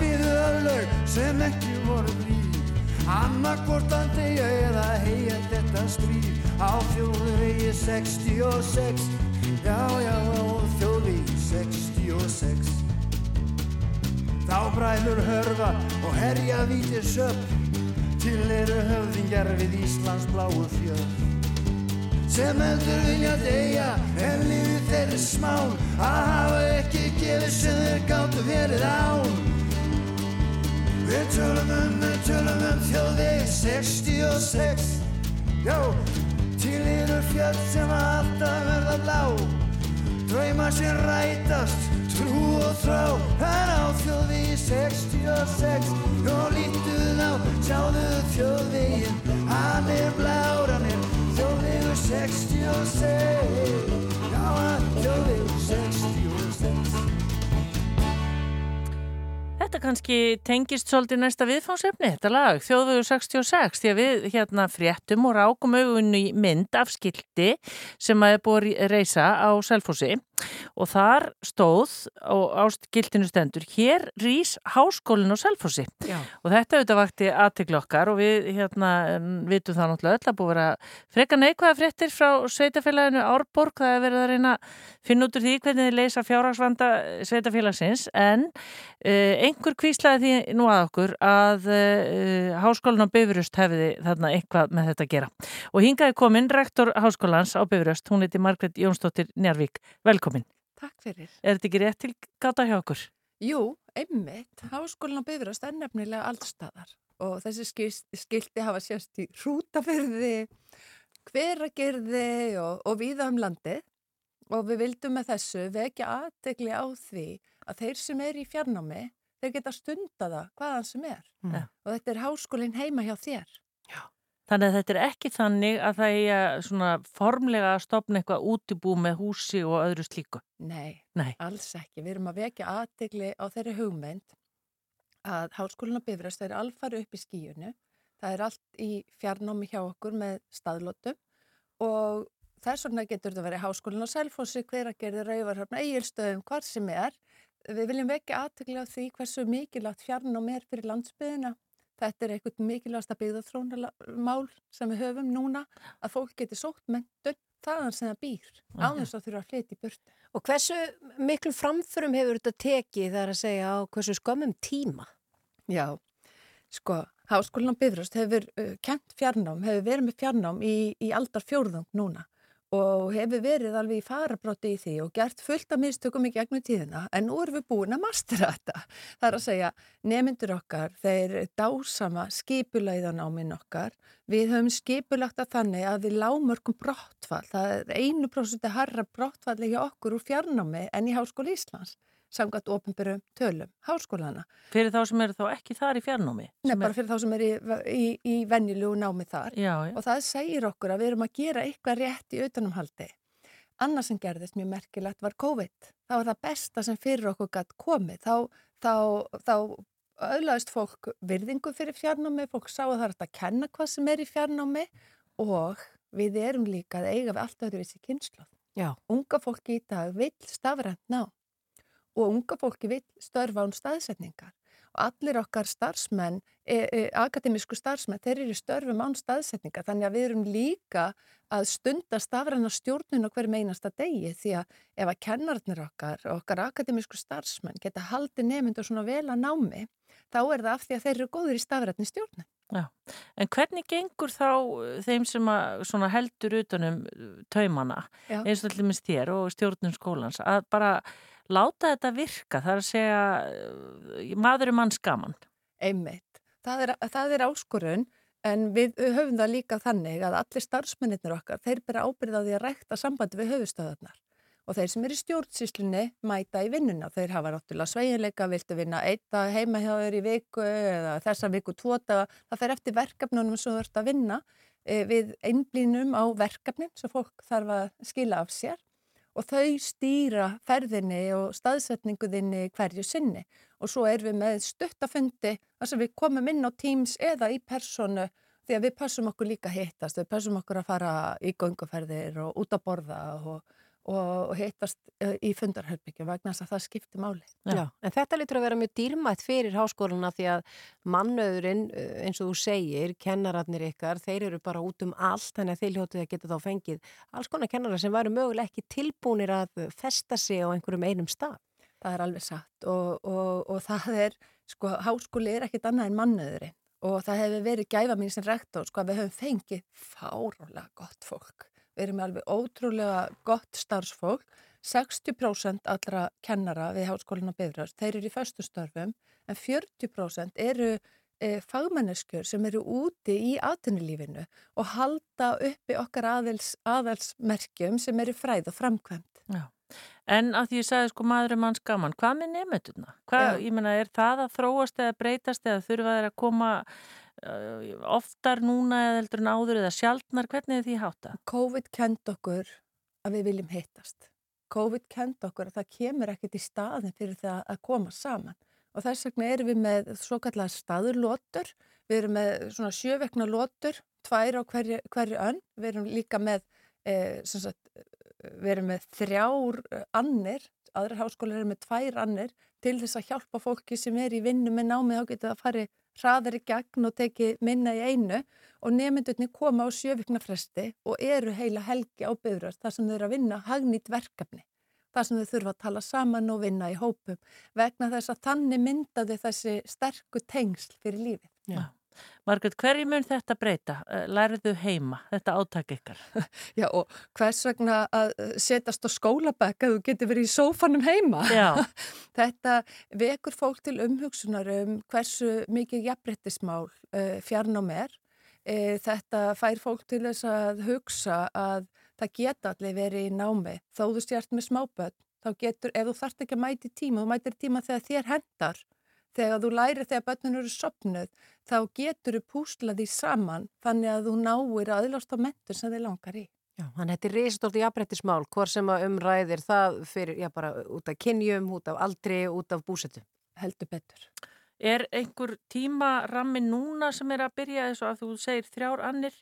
Byðu öllög sem ekki voru blíð. Annarkortan degja eða heia þetta stríð. Á þjóðvegi 66 Já, já, á þjóðvegi 66 Þá bræður hörfa og herja vítir söp. Til eru höfðingjar við Íslands bláu fjöld sem heldur vilja deyja en lífið þeir er smán. Að hafa ekki gefið sem þeir gáttu verið án Við tölum um, við tölum um þjóðveg 66 Já, til eru fjöld sem alltaf verða blá Drauma sem rætast, trú og þrá. En á þjóðvegi 66 Og lítuð á, sjáðu þjóðvegin Hann er blár, hann er þjóðvegur 66 Já, hann þjóðvegur 66 kannski tengist svolítið næsta viðfánsefni, þetta lag, Þjóðvegur 66, því að við hérna fréttum og rákum augunni í mynd af skildi sem að er búið reysa á Selfossi og þar stóð á skildinu stendur, hér rýs háskólinn á Selfossi. Já. og þetta auðvitað vakti aðteglu okkar og við hérna vitum það náttúrulega öll að búið að freka neikvæða fréttir frá sveitafélaginu Árborg, það er verið að reyna að finna út úr því hvernig þið leysa fjárhagsvanda sveitafélagsins en uh, einhver kvíslaði því nú að okkur að uh, háskólinn á Bifurust hefði þarna eitthvað með þetta að gera. Og hingaði komin rektor háskólans á Bifurust, hún heiti Margret Jónsdóttir Njarvík, velkomin. Takk fyrir. Er þetta ekki rétt til gáta hjá okkur? Jú, einmitt. Háskólinn á Bifröst er nefnilega allstaðar og þessi skil- skilti hafa sérst í hrútafyrði, hveragerði og, og víða um landið og við vildum með þessu vekja aðtegli á því að þeir sem er í fjarnámi, þeir geta stunda það hvaðan sem er Mm. og þetta er háskólinn heima hjá þér. Þannig að þetta er ekki þannig að það er að svona formlega að stopna eitthvað útibú með húsi og öðru slíku. Nei, Nei. alls ekki. Við erum að vekja aðtegli á þeirri hugmynd að háskólinn á Bifröst er alfari upp í skíunu. Það er allt í fjarnámi hjá okkur með staðlótum og þess vegna getur þetta verið háskólinn á Selfossi, hveragerði, rauvarhörna, eigilstöðum, hvar sem er. Við viljum vekja aðtegli á því hversu mikilvægt fjarnám er fyrir landsbyðina. Þetta er eitthvað mikilvægasta byggðarþrónamál sem við höfum núna að fólk geti sótt mentun þaðan sem það býr, á þess að þurfa að flytja í burtu. Og hversu miklu framförum hefur þetta tekið þar að segja á hversu skömmum tíma? Já, sko, Háskólinn á Bifröst hefur uh, kent fjarnám, hefur verið með fjarnám í, í aldar fjórðung núna og hefur verið alveg í farabróti í því og gert fullt af mistökum í gegnum tíðina en nú erum við búin að mastera þetta. Það er að segja, nemyndur okkar, þeir dásama skipulæðan á minn okkar. Við höfum skipulagt að þannig að við lámörkum brottfall. Það er einu prósundi harra brottfalli hjá okkur úr fjarnámi en í Háskóli Íslands samkvæmt ofinbyrjum tölum háskólana. Fyrir þá sem eru þá ekki þar í fjarnámi? Nei, bara fyrir þá sem eru í, í, í venjulegu námi þar. Já, já. Og það segir okkur að við erum að gera eitthvað rétt í auðvunumhaldi. Annars sem gerðist mjög merkilegt var COVID. Það var það besta sem fyrir okkur gætt komið. Þá, þá, þá öðlaðist fólk virðingu fyrir fjarnámi, fólk sá að það er að kenna hvað sem er í fjarnámi og við erum líka að eiga við allt öðruvísi kynslu. Já. Unga fólki í dag vil stafrænt ná og unga fólki vil störfa án staðsetningar. Og allir okkar starfsmenn, e, e, akademísku starfsmenn, þeir eru störfum án staðsetningar. Þannig að við erum líka að stunda stafræna stjórnun á hverjum einasta degi. Því að ef að kennarnir okkar og okkar akademísku starfsmenn geta haldið nefndur svona vel að námi þá er það af því að þeir eru góður í stafrætni stjórnun. Já, en hvernig gengur þá þeim sem að heldur utanum taumana? Já. eins og allir minnst þér og stjórnum skólans að bara láta þetta virka, það er að segja maður er mann skaman. Einmitt. Það er, það er áskorun en við höfum það líka þannig að allir starfsmennir okkar, þeir bera ábyrða því að rækta sambandi við höfustöðarnar og þeir sem eru í stjórnsýslunni mæta í vinnuna. Þeir hafa náttúrulega sveiginleika, viltu vinna eitt að heima hjá þeir í viku eða þessa viku tvota. Það fer eftir verkefnunum sem þú ert að vinna e, við einblínum á verkefnin sem fólk þarf að skila af sér og þau stýra ferðinni og staðsetninguðinni hverju sinni. Og svo er við með stuttafundi þar sem við komum inn á Teams eða í personu því að við passum okkur líka hittast, við passum okkur að fara í gönguferðir og út að borða og, og hittast í fundarherbyggju vegna þess að það skiptir máli. Já. Já, en þetta lítur að vera mjög dýrmætt fyrir háskóluna því að mannöðurinn, eins og þú segir, kennararnir ykkar, þeir eru bara út um allt, þannig að þeir hljótið að geta þá fengið alls konar kennarar sem væru möguleg ekki tilbúinir að festa sig á einhverjum einum stað. Það er alveg satt og, og, og það er, sko, háskóli er ekkit annað en mannöðurinn og það hefur verið gæfa mín sem rektor, sko, að við höfum fengið fárólega gott fólk. Við erum með alveg ótrúlega gott starfsfólk. 60% allra kennara við háskólinu á Bifröst, þeir eru í föstu störfum, en 40% eru e, fagmanneskjur sem eru úti í atvinnulífinu og halda uppi okkar aðels, aðelsmerkjum sem eru fræð og framkvæmt. Já. En að því ég sagði sko maður er manns gaman, hvað með nefnduna? Ég menna, er það að þróast eða breytast eða þurfa þeir að koma oftar núna eða heldur en áður eða sjaldnar, hvernig er því hátta? COVID kend okkur að við viljum hittast. COVID kend okkur að það kemur ekkert í staðin fyrir það að koma saman. Og þess vegna erum við með svo kallar staðurlótur, við erum með svona sjövekna lótur, tvær á hverju, hverju önn, við erum líka með eh, sagt, við erum með þrjár annir, aðra háskólar eru með tvær annir til þess að hjálpa fólki sem er í vinnu með námið það að fari hraðar í gegn og teki minna í einu og nefndunni koma á sjöviknafresti og eru heila helgi á byggðrast þar sem þau eru að vinna hagnýtt verkefni. Það sem þau þurfa að tala saman og vinna í hópum vegna þess að þannig myndaði þessi sterku tengsl fyrir lífið. Já. Margret, hverju mun þetta breyta? Læriðu heima, þetta áttak ykkar? Já, og hvers vegna að setjast á skólabæk að þú getur verið í sófanum heima? Já. þetta vekur fólk til umhugsunar um hversu mikið jafnbrettismál uh, fjarnám er. Þetta fær fólk til þess að hugsa að það geta allir verið í námi. Þó þú stjart með smáböld, þá getur, ef þú þart ekki að mæti tíma, þú mætir tíma þegar þér hendar þegar þú læri þegar börnun eru sopnuð þá getur þú púslað því saman þannig að þú náir aðlást á mentur sem þið langar í. Já, þannig að þetta er reysastórt í jafnbrettismál, hvort sem að umræðir það fyrir, já bara út af kynjum, út af aldri, út af búsetu. Heldur betur. Er einhver tímarammi núna sem er að byrja þess að þú segir þrjár annir,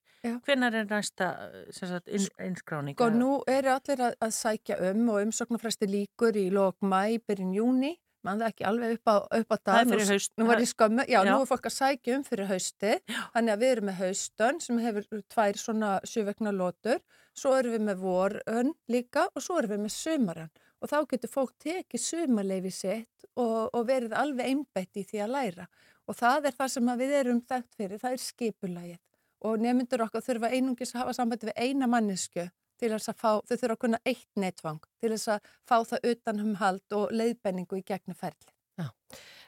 hvenar er næsta sagt, inn, innskráning? Og nú eru allir að, að sækja um og umsóknarfresti líkur í lok mæ, byrjun júni mann það ekki alveg upp á, upp á dag. Það er fyrir haust. Nú ég skömmu, já, já, nú er fólk að sækja um fyrir hausti, já. þannig að við erum með haustön sem hefur tvær svona sjövegna lótur, svo erum við með vorön líka og svo erum við með sumaran og þá getur fólk tekið sumarleifi sitt og, og verið alveg einbætt í því að læra og það er það sem við erum þekkt fyrir, það er skipulagið og nefndur okkar þurfa einungis að hafa sambandi við eina mannesku til þess að fá, þau þurfa að kunna eitt nettvang til þess að fá það utan um hald og leiðbenningu í gegnum ferli. Já.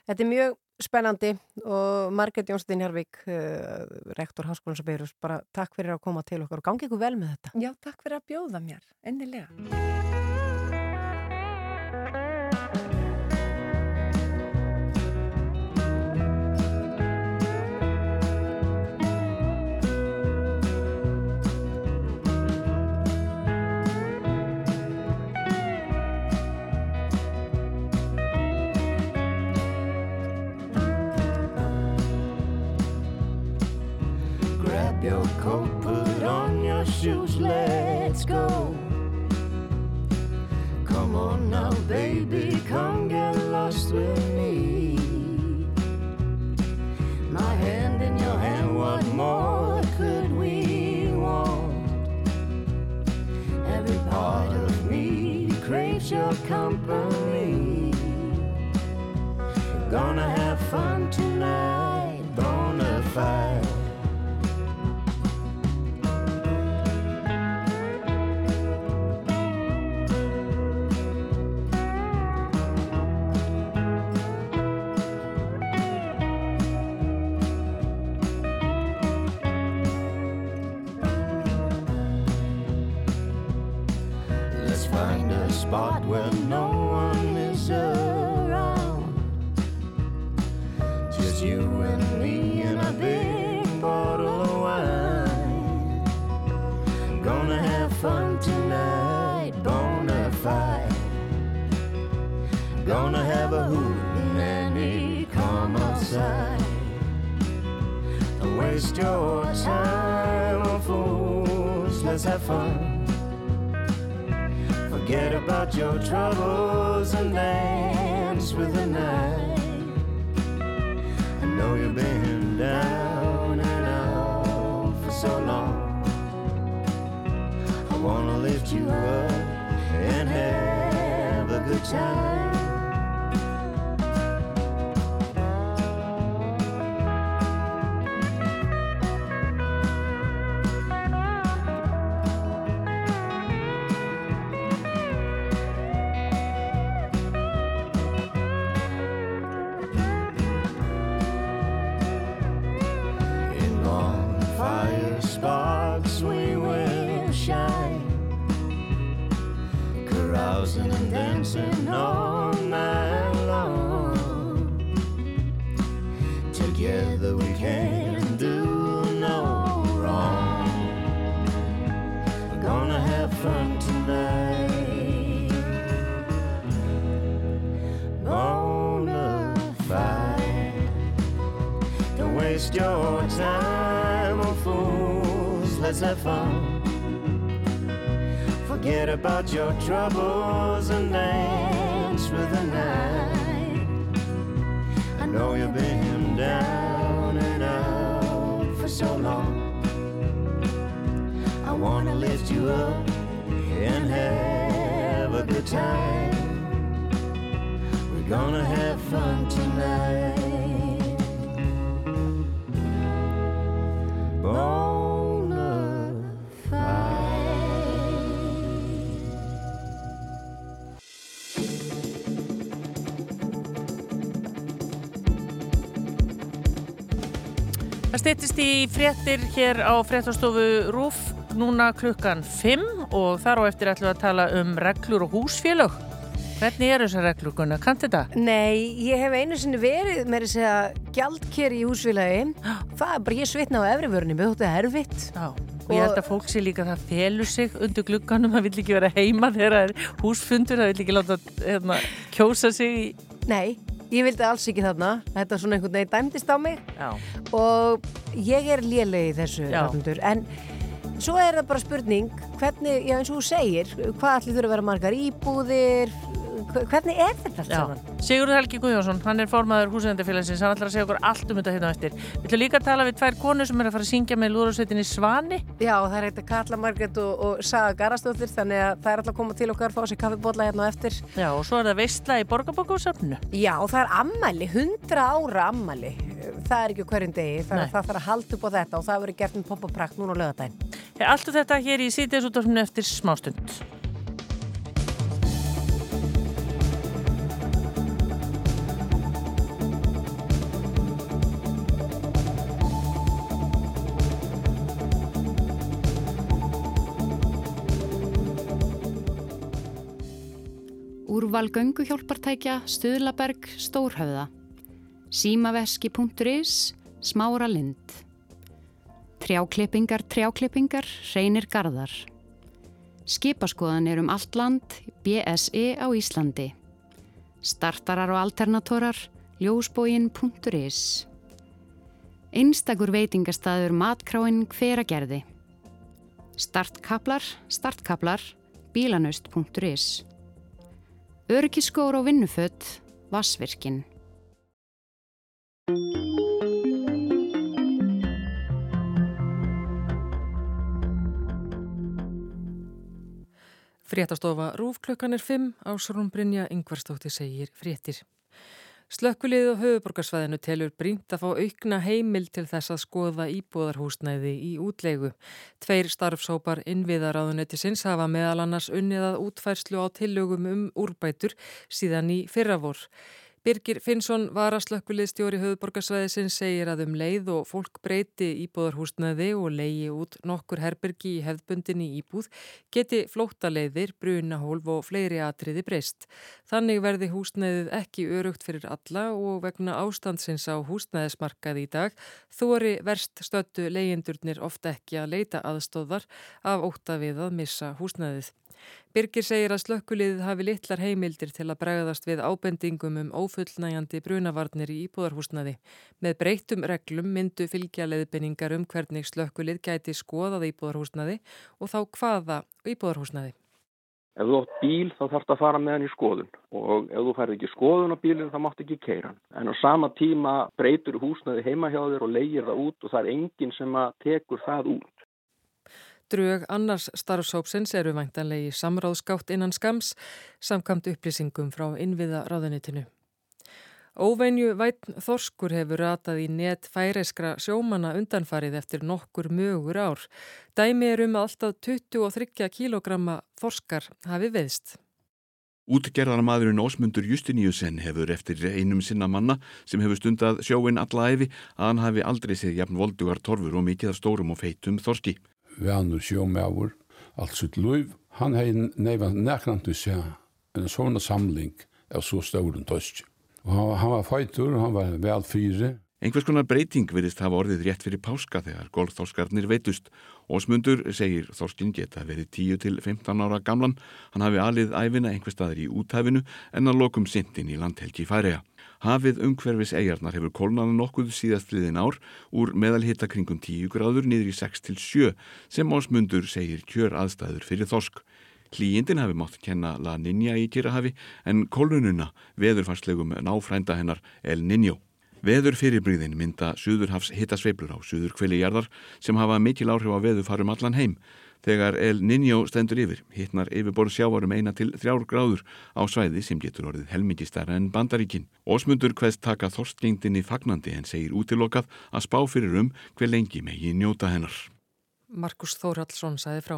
Þetta er mjög spennandi og Marget Jónsdín Jarvík, uh, rektor Háskólans og Beirus, bara takk fyrir að koma til okkar og gangi ykkur vel með þetta. Já, takk fyrir að bjóða mér, ennilega. Your coat, put on your shoes, let's go. Come on now, baby, come get lost with me. My hand in your hand, what more could we want? Every part of me craves your company. Gonna have fun tonight, bona fide. Spot where no one is around. Just you and me and a big bottle of wine. Gonna have fun tonight, bona fide. Gonna have a hoot and Annie, come outside. Don't waste your time on fools, let's have fun. Forget about your troubles and dance with the night. I know you've been down and out for so long. I wanna lift you up and have a good time. Your troubles and fréttir hér á fréttastofu RÚF núna klukkan 5 og þar á eftir ætlum við að tala um reglur og húsfélög. Hvernig eru þessar reglur, Gunnar? Kannt þetta? Nei, ég hef einu sinni verið með þess að gjaldkeri í húsfélagi það er bara ég svitna á efrivörunni með þetta er erfitt Já. Og ég held að fólk sé líka að það felur sig undir glugganum, það vill ekki vera heima þegar það er húsfundur, það vill ekki láta hérna, kjósa sig í... Nei, ég vildi alls ekki þarna þetta svona einhvern veginn dæmdist á mig Já. og ég er léleg í þessu. Ragnhildur, en svo er það bara spurning hvernig, já eins og þú segir hvað allir þurfa að vera margar íbúðir hvernig er þetta allt saman? Sigurður Helgi Guðjónsson, hann er formaður húsæðendafélagsins, hann ætlar að segja okkur allt um þetta hérna á eftir. Við ætlum líka að tala við tvær konur sem er að fara að syngja með lúðursveitinni Svani. Já, það er eitthvað Katla Margrét og, og Saga Garastóttir þannig að það er alltaf að koma til okkar fá sér kaffibólla hérna á eftir Já, og svo er það veistla í Borgarbókusöfnu. Já, það er ammæli, 100 ára ammæli það er ekki hverjum degi, að það þarf að halda upp á þetta og það verður gert með pomp og prakt núna á lögadaginn. Allt þetta hér í síðdeis útvarpinu eftir smástund. Úrval gönguhjálpartækja, Stuðlaberg, Stórhöfða. Símaveski.is, Smára Lind. Trjáklippingar, trjáklippingar, reynir garðar. Skipaskoðanir um allt land, BSE á Íslandi. Startarar og alternatorar, ljósbógin.is. Einstakur veitingastæður matkráin hveragerði. Startkablar, startkablar, bílanaust.is. Örgiskór og vinnufött, Vassvirkin. Fréttastofa Rúfklukkan er 5, Ásrún Brynja Yngvarstóttir segir fréttir. Slökkulið og höfuborgarsvæðinu telur brínt að fá aukna heimil til þess að skoða íbúðarhúsnæði í útlegu. Tveir starfsópar innviðaráðunetisins hafa meðal annars unnið að útfærslu á tillögum um úrbætur síðan í fyrravor. Birgir Finnsson varaslökkuliðstjóri höfuborgarsvæðisins segir að um leið og fólk breyti íbúðarhúsnaði og leiði út nokkur herbergi í hefðbundinni íbúð geti flóttaleiðir, brunahólf og fleiri atriði breyst. Þannig verði húsnaðið ekki örugt fyrir alla og vegna ástandsins á húsnaðismarkað í dag þóri verst stöttu leiðindurnir ofta ekki að leita aðstóðar af óta við að missa húsnaðið. Birgir segir að slökkuliðið hafi litlar heimildir til að bregðast við ábendingum um ófullnægjandi brunavarnir í íbúðarhúsnaði. Með breytum reglum myndu fylgja leðbenningar um hvernig slökkulið gæti skoðað íbúðarhúsnaði og þá hvaða íbúðarhúsnaði. Ef þú átt bíl þá þarfst að fara með hann í skoðun og ef þú færð ekki skoðun á bílinn þá mátt ekki keira hann. En á sama tíma breytur húsnaði heima hjá þér og leigir það út og það er enginn sem að tekur það út. Drög annars starfsópsins eru væntanlegi samráðskátt innan skams samkamt upplýsingum frá innviða ráðunitinu. Óvenju vætn þorskur hefur ratað í net færeiskra sjómanna undanfarið eftir nokkur mögur ár. Dæmi er um alltaf 23 kilogramma þorskar hafi veðst. Útgerðarmadurinn Ósmundur Justiníusen hefur eftir einum sinna manna sem hefur stundað sjóin alla efi að hann hafi aldrei séð jafn voldugar torfur og mikið af stórum og feitum þorski. Vänur sjómjáur, allt sitt luiv, hann hei neiva neknandu sé en svona samling svo stórum torski. Og hann, hann var feitur, hann var vel fyri. Einhvers konar breyting verist hafa orðið rétt fyrir páska þegar golfþorskarnir veitust. Ósmundur segir þorskin geta verið 10-15 ára gamlan. Hann hafi alið æfina einhver staðir í úthæfinu en að lokum sindin í landhelgi færiða. Hafið umhverfis eigarnar hefur kólnaði nokkuð síðastliðin ár úr meðalhitta kringum 10 gráður niður í 6-7 sem Ósmundur segir kjör aðstæður fyrir þorsk. Hlýjindin hafi mátt kenna La Niña í Kirahafi en kólununa veðurfarslegum náfrænda hennar El Niño. Veður fyrirbríðin mynda Suðurhafs hittasveiflur á Suður kvelijarðar sem hafa mikil áhrif á veðufarum allan heim. Þegar El Niño stendur yfir, hittnar yfirborð sjávarum eina til þrjár gráður á svæði sem getur orðið helmikið stærra en bandaríkin. Ósmundur hveðst taka þorstgengdinni fagnandi en segir útilokað að spá fyrir um hver lengi megi njóta hennar. Markus Þórhallsson saði frá.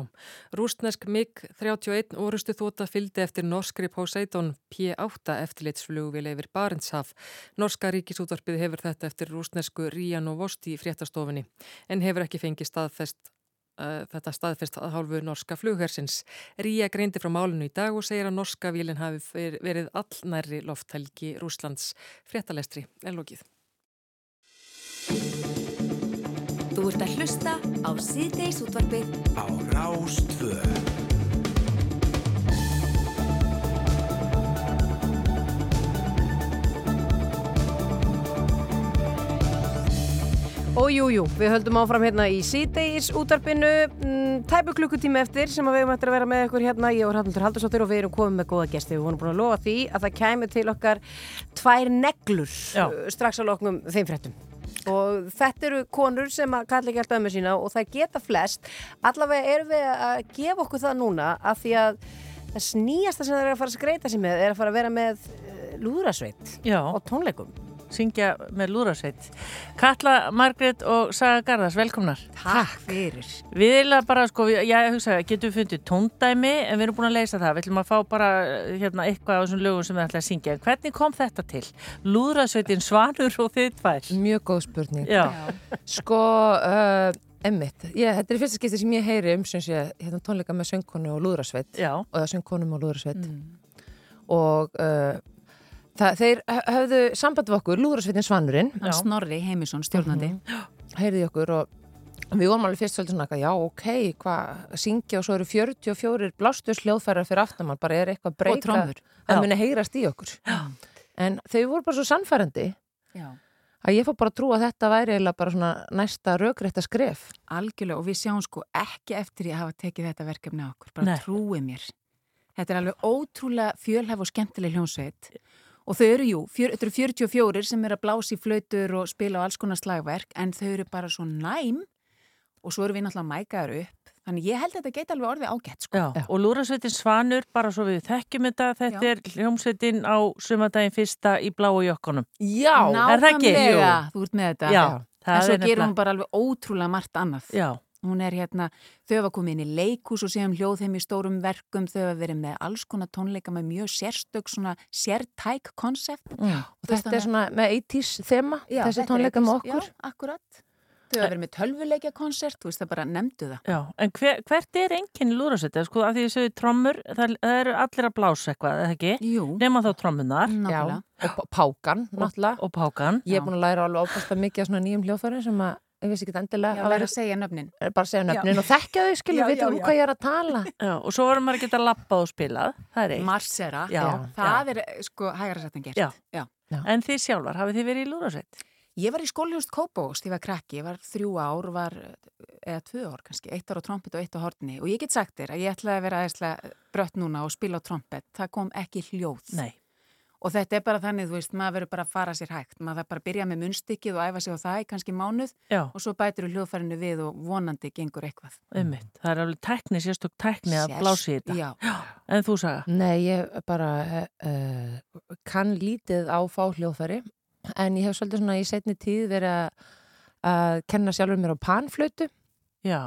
Rústnesk MiG-31 orustu þóta fylgdi eftir norskri Poseidon P8 eftirlitsflugvili yfir Barentshaf. Norska ríkisútvarpið hefur þetta eftir rústnesku Rían og Vosti í fréttastofunni en hefur ekki fengið staðfest þetta staðfest að hálfu norska flughersins. Ría greindi frá málinu í dag og segir að norska vílinn hafi verið allnærri lofthelgi Rúslands fréttalestri en lókið. Þú ert að hlusta á síðdeis útvarpið á Rástvö. Og jú, jú, við höldum áfram hérna í síðdeis útarpinu, mm, tæpu klukkutími eftir sem við höfum eftir að vera með ykkur hérna, ég og Hallmundur Haldursóttir og við erum komið með góða gesti. Við vorum búin að lofa því að það kæmi til okkar tvær neglur Já. strax að loknum þeim fréttum. Og þetta eru konur sem að kalla ekki alltaf ömmu sína og það geta flest. Allavega erum við að gefa okkur það núna af því að það snýjasta sem það er að fara að skreita sig með er að fara að vera með lúðrasveit á tónleikum. Syngja með lúðrasveit. Katla, Margrét og Saga Garðars, velkomnar. Takk fyrir. Við erum bara, sko, ég hugsa, getum við fundið tóndæmi en við erum búin að leysa það. Við ætlum að fá bara hérna, eitthvað á þessum lögum sem við ætlum að syngja. En hvernig kom þetta til? Lúðrasveitin Svanur og þið tvær? Mjög góð spurning. Já. Sko, uh, emmitt, ég, þetta er fyrsta skipti sem ég heyri um sem sé, hérna tónleika með söngkonu og lúðrasveit. Já. Og það söngkonum og lúðrasveit. Og uh, það, þeir höfðu samband við okkur, lúðrasveitin Svanurinn. Snorri Heimisson, stjórnandi. Heyrði í okkur og við vorum alveg fyrst svolítið svona, eitthvað, já, ok, hvað, syngja og svo eru 44 blástus hljóðfærar fyrir aftamann, bara er eitthvað breyka trommur. að muni heyrast í okkur. Já. En þau voru bara svo sannfærandi Já. að ég fór bara að trúa að þetta væri eiginlega bara svona næsta rökrétta skref. Algjörlega og við sjáum sko ekki eftir að hafa tekið þetta verkefni á okkur, bara Nei. trúið mér. Þetta er alveg ótrúlega fjölhæf og skemmtileg hljónsveit og þau eru jú, fjör, þetta eru 44 sem eru að blási í flautur og spila á alls konar slagverk en þau eru bara svo næm og svo eru við náttúrulega mækaður upp þannig ég held að þetta geti alveg orðið ágætt sko. Já, og lúðrasveitin Svanur, bara svo við þekkjum þetta, þetta Já. er hljómsveitin á sumadaginn fyrsta í bláu jökkunum. Já, er það ekki? Nákvæmlega, þú ert með þetta. Já, en það svo er nefnilega- hún bara alveg ótrúlega margt annað. Já. Hún er hérna, þau hafa komið inn í leikús og séum hljóðheim í stórum verkum, þau hafa verið með alls konar tónleika með mjög sérstök, svona sértæk konsept. Mm. Og þetta er svona með 80s þema, Já, þessi tónleika með 80s, okkur. Já, akkurat. Þau hafa verið með tölvuleikja konsert, þú veist það bara nefndu það. Já, en hver, hvert er enginn lúðrasveit? Sko, að því ég segju trommur, það, það eru allir að blása eitthvað, eða ekki? Jú. Nefna þá trommunar. Já, og pá- pákan, náttúrulega. Og pákan. Ég er búin að læra alveg ápasta mikið af svona nýjum hljóðfæri sem að ég vissi ekki endilega Já, að læra að segja nöfnin. Bara að segja nöfnin Já. og þekkja þau, skilju, Já, veitum um hvað ég er að tala. Já, og svo varum maður að geta lappað og spilað, það er eitt. Marsera, Já, það er sko hægara sætt en gert. Já. Já. En þið sjálfar, hafið þið verið í lúðrasveit? Ég var í skólihúst Kópós, ég var krakki, ég var þrjú ár, var, eða tvö ár kannski, eitt ár á trompet og eitt á hortni og ég get sagt þér að ég ætlaði að vera aðeinslega brött núna og spila á trompet, það kom ekki hljóð. Nei. Og þetta er bara þannig, þú veist, maður verður bara að fara sér hægt, maður þarf bara að byrja með munnstykkið og æfa sig á það í kannski mánuð Já. og svo bætir þú hljóðfærinu við og vonandi gengur eitthvað. Ummitt, það er alveg tækni, sérstök tækni að blási í þetta. já. En þú saga? Nei, ég bara uh, kann lítið á fáhljóðfæri en ég hef svolítið svona í setni tíð verið að, að kenna sjálfur mér á panflötu Já.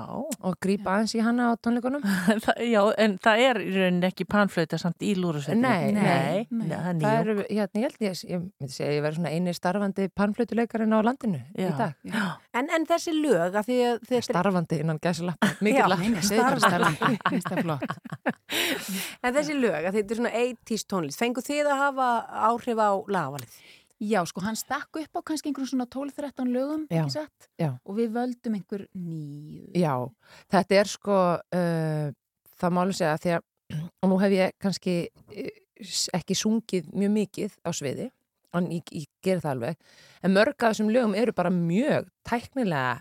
og grípa aðeins í hana á tónleikunum. Það- Já, en það er í rauninni ekki panflöta samt í lúðrasveitinu. Nei, nei, nei, það er Það nýjó. eru, hérna, ég held ég, ég myndi segja að ég verði svona eini starfandi panflötuleikarinn á landinu í Já. dag. En, en þessi lög að því að þetta Starfandi innan gæsalappa, Já, mikið lapp. nei, nei, starfandi, finnst það flott. En þessi lög, að þetta er svona 80s tónlist, fengu þið að hafa áhrif á lagavalið? Já, sko, hann stakk upp á kannski einhverjum svona 12-13 lögum, Já, ekki satt? já. Og við völdum einhver nýju. Já, þetta er sko, uh, það máli segja að því að, og nú hef ég kannski uh, ekki sungið mjög mikið á sviði, en ég, ég ger það alveg, en mörg af þessum lögum eru bara mjög tæknilega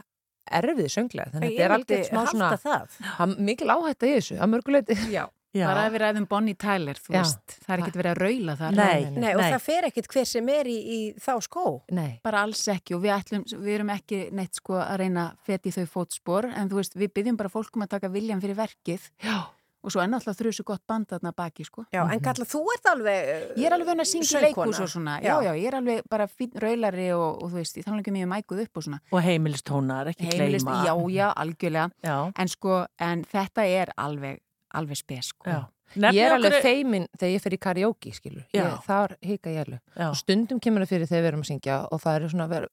erfið sönglega, þannig að þetta er alveg smá svona, það. það mikil áhætta í þessu, að mörguleiti. Já. Já. Bara að við ræðum Bonnie Tyler, þú Já. veist, það er ekkert verið að raula þar. Nei, Nei, og það fer ekkit hver sem er í, í þá skó. Nei. Bara alls ekki og við, ætlum, við erum ekki neitt sko að reyna að feti þau fótspor en þú veist, við byggjum bara fólkum að taka viljan fyrir verkið Já. og svo ennáttúrulega þrjusu gott band þarna baki sko. Já, en Kalla, þú ert alveg uh, Ég er alveg vöna að syngja í söngkona. leikús og svona, já, já, ég er alveg bara fín raulari og, og þú veist, ég þannig ekki mjög mækuð upp og svona. Og heimilistónar, ekki Heimilist, gleyma. já, já, algjörlega. Já. En sko, en þetta er alveg, alveg spes sko. Já. Ég er alveg feimin þegar ég fer í karaoke, skilur. Ég, Já. þar hika ég alveg. Já. Og stundum kemur það fyrir þegar við erum að syngja og það er svona, ver,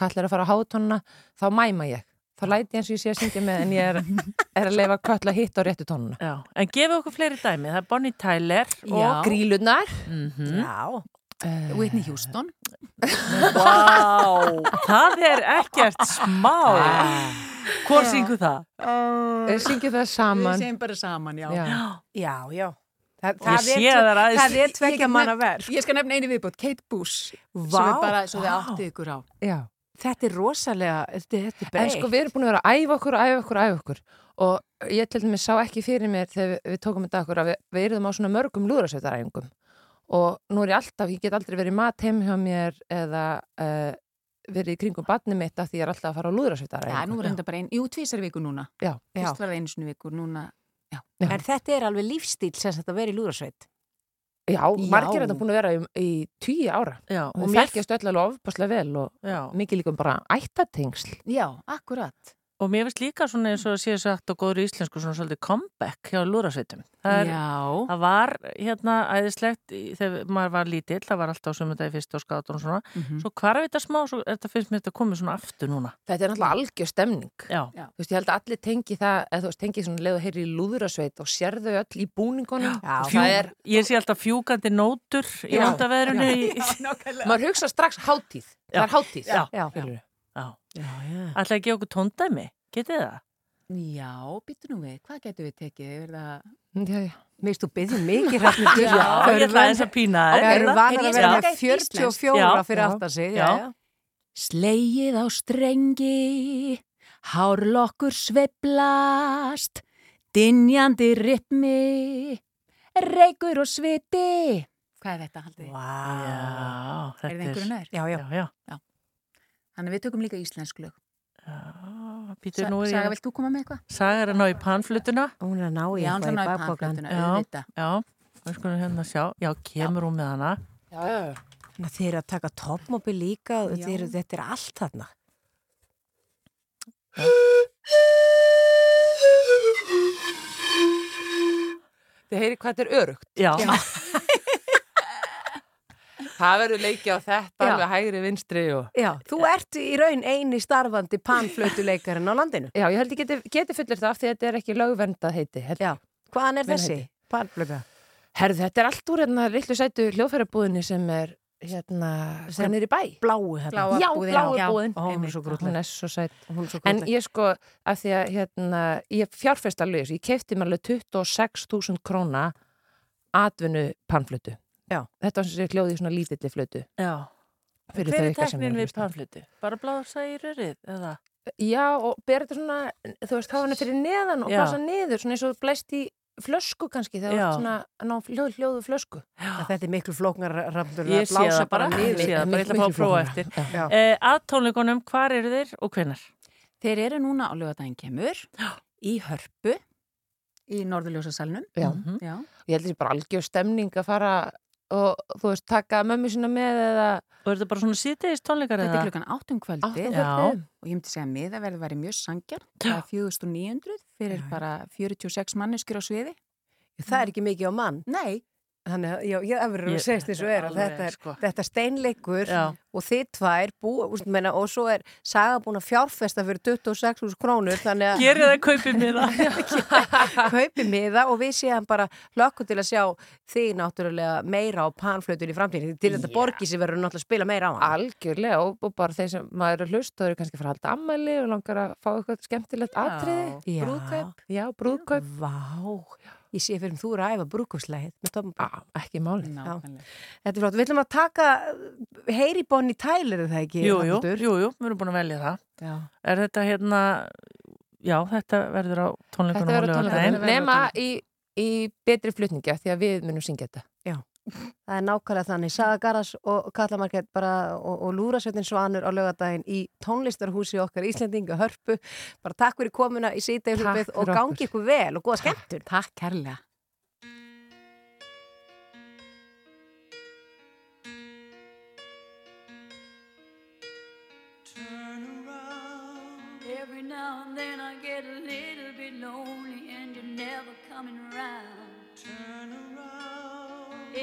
kallar að fara á hátónuna, þá mæma ég. Þá læti ég eins og ég sé að syngja með en ég er, er að leifa kalla hitt á réttu tónuna. Já, en gefa okkur fleiri dæmi. Það er Bonnie Tyler Já. og Grílunar. Mhm. Já. Uh, Whitney Houston. Vá, það er ekkert smá. Hvor syngu það? Uh, syngu það saman. Við segjum bara saman, já. Já. Já, já. Það, Ég það, er, það er tvekja Ég- manna verk. Ég skal nefna einu viðbútt, Kate Bush. Vá. Svo við bara, svo við áttið ykkur á. Já. Þetta er rosalega, þetta, þetta er En breytt. sko við erum búin að vera að æfa okkur, æfa okkur, æfa okkur og ég til dæmis sá ekki fyrir mér þegar við, við tókum þetta okkur að við, við erum á svona mörgum lúðrasveitaræfingum og nú er ég alltaf, ég get aldrei verið mat heim hjá mér eða uh, verið í kringum badni mitt af því ég er alltaf að fara á lúðrasveitaræfingu. Já, nú er þetta bara einn, jú, tvísar viku núna. Já. Fyrst var það einu sinni viku, núna, já. En þetta er alveg lífstíl sem þetta verið í lúðrasveit. Já, margir er þetta búin að vera í, í tíu ára Já, og mér- þekkjast öll alveg ofbáslega vel og Já. mikið líka um bara ættatengsl Já, akkurat. Og mér finnst líka svona eins og að séu sagt á góður íslensku svona svolítið comeback hjá lúrasveitum. Það, er, Já. það var hérna æðislegt þegar maður var lítill, það var alltaf á sumundagi fyrst og skátur og svona. Mhm. Svo hvarf þetta smá, svo þetta finnst mér þetta komið svona aftur núna. Þetta er náttúrulega algjör stemning Já. Þú veist, ég held að allir tengi það eða þú veist, tengi svona leið og heyri í lúðrasveit og sérðu öll í búningunum Já, og það er, Ég sé alltaf fjúkandi nótur í Já. Já. það er Já. Já. Já. Já. Að gefa okkur tóndæmi, getið það? Já, býttu nú við, hvað getur við tekið? Er það... Já, já. Mér stu byggðið mikið hrafnir Já, ég ætla aðeins að pína þér. Það eru vanar er að vera að með taka eitt 44 íslenskt? fyrir Já. aftan sig. Já. Já. já. Slegið á strengi, hárlokkur sveiflast, dinjandi rytmi, reykur og sviti. Hvað er þetta, haldið? Já, Er þetta það einhverju nær? Já, já. já. Þannig að við tökum líka íslensk lög. Býtu, Sa nú er ég- Saga, vilt þú koma með eitthvað? Saga er að ná í panflutuna. Hún er að ná í Já, hún er að ná í panflötuna, Já, auðvitað. já, við skulum hérna sjá. Já, kemur hún með hana. Já, já. Þannig að Þeir eru að taka toppmobil líka og Já. þeir, þetta er allt þarna. Þið heyri hvað þetta er örugt Já. Það verður leikið á þetta alveg hægri vinstri og Já, þú ert í raun eini starfandi panflötuleikarinn á landinu. Já, ég held ég geti, geti fullir það af því að þetta er ekki lögverndað heiti held. Já, hvaðan er Minn þessi panflöta? Herðu, þetta er allt úr hérna lillu sætu hljóðfærabúðinni sem er hérna, sem er í bæ Bláu hérna. Já, bláu búðin Ó, hún er svo grútleg. Hún er svo sætt En ég sko, af því að hérna, ég fjárfest alveg, ég kefti mér alveg 26.000 króna atvinnu panflötu Já. Þetta var sem sé hljóði í svona lítilli flötu Já. Fyrir Hver er teknin að við panflutu? Bara blása í rörið, eða? Já, og ber þetta svona, þú veist, hafa hana fyrir neðan og Já. blasa niður, svona eins og blæst í flösku kannski, Já. ert svona að ná hljóð, hljóðu flösku. Að Þetta er miklu flóknar rafnur sé það bara, ég sé það bara, ég ætla að fá að prófa eftir. Eh, að tónleikunum, hvar eru þeir og hvenar? Þeir eru núna á lögadaginn kemur í hörpu í Norðurljósasalnum. Já. Mhm. Já. Ég held þessi bara algjör stemning að fara og, þú veist, taka mömmu sína með eða... Og er þetta bara svona síðdeis tónleikar Þetta eða? er klukkan 8 um kvöldi um Já. og ég myndi segja að miðaverði væri mjög sangjar. Það er 4900 fyrir bara 46 manneskjur á sviði. Það er ekki mikið á mann. Nei. Þannig að já, ég verður að segja þessu er að alveg, þetta er, sko. þetta er steinleikur Já. og þið tvær bú, úst, meina, og svo er saga búin að fjárfesta fyrir 26.000 krónur þannig að Gerið það kaupið með það. kaupið miða og við séum bara hlökkum til að sjá þig náttúrulega meira á panflötur í framtíðin til þetta Já. borgi sem verður náttúrulega að spila meira á hann Algjörlega og, og bara þeir sem maður er að hlusta, þau eru kannski að halda ammæli og langar að fá eitthvað skemmtilegt atriði. Já. Brúðkaup. Já, brúðkaup. Vá, ég sé fyrir þú eru að æfa brúkuslæðið ekki máli. Nákvæmlega. Þetta er flott, við ætlum að taka heyri Bonnie Tyler er það ekki? Jú, jú, jú, jú, við erum búin að velja það. Já. Er þetta hérna, já, þetta verður á tónleikunum Þetta á verður laugardaginn. tónleikunum. Nema í, í betri flutningi af því að við munum syngja þetta. Það er nákvæmlega þannig. Saga Garas og Kalla Margrét bara og, og Lúrasveitin Svanur á lögadaginn í tónlistarhúsi okkar Íslandinga Hörpu. Bara takk fyrir komuna í Takk og gangi ykkur vel og góða skemmtun. Takk kærlega. Every now and then I get a little bit lonely and you're never coming around. Turn around.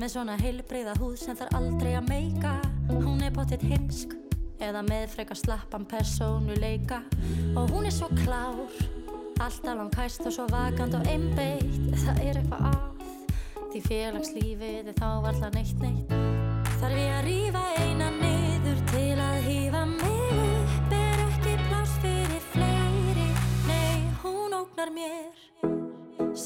Með svona heilbreyða húð sem þarf aldrei að meika. Hún er pottitt heimsk Eða með frekar slappan persónuleika. Og hún er svo klár Alltaf langhæst og svo vakant og einbeitt. Það er eitthvað að Því félagslífið er þá varla neitt neitt. Þarf ég að rífa eina niður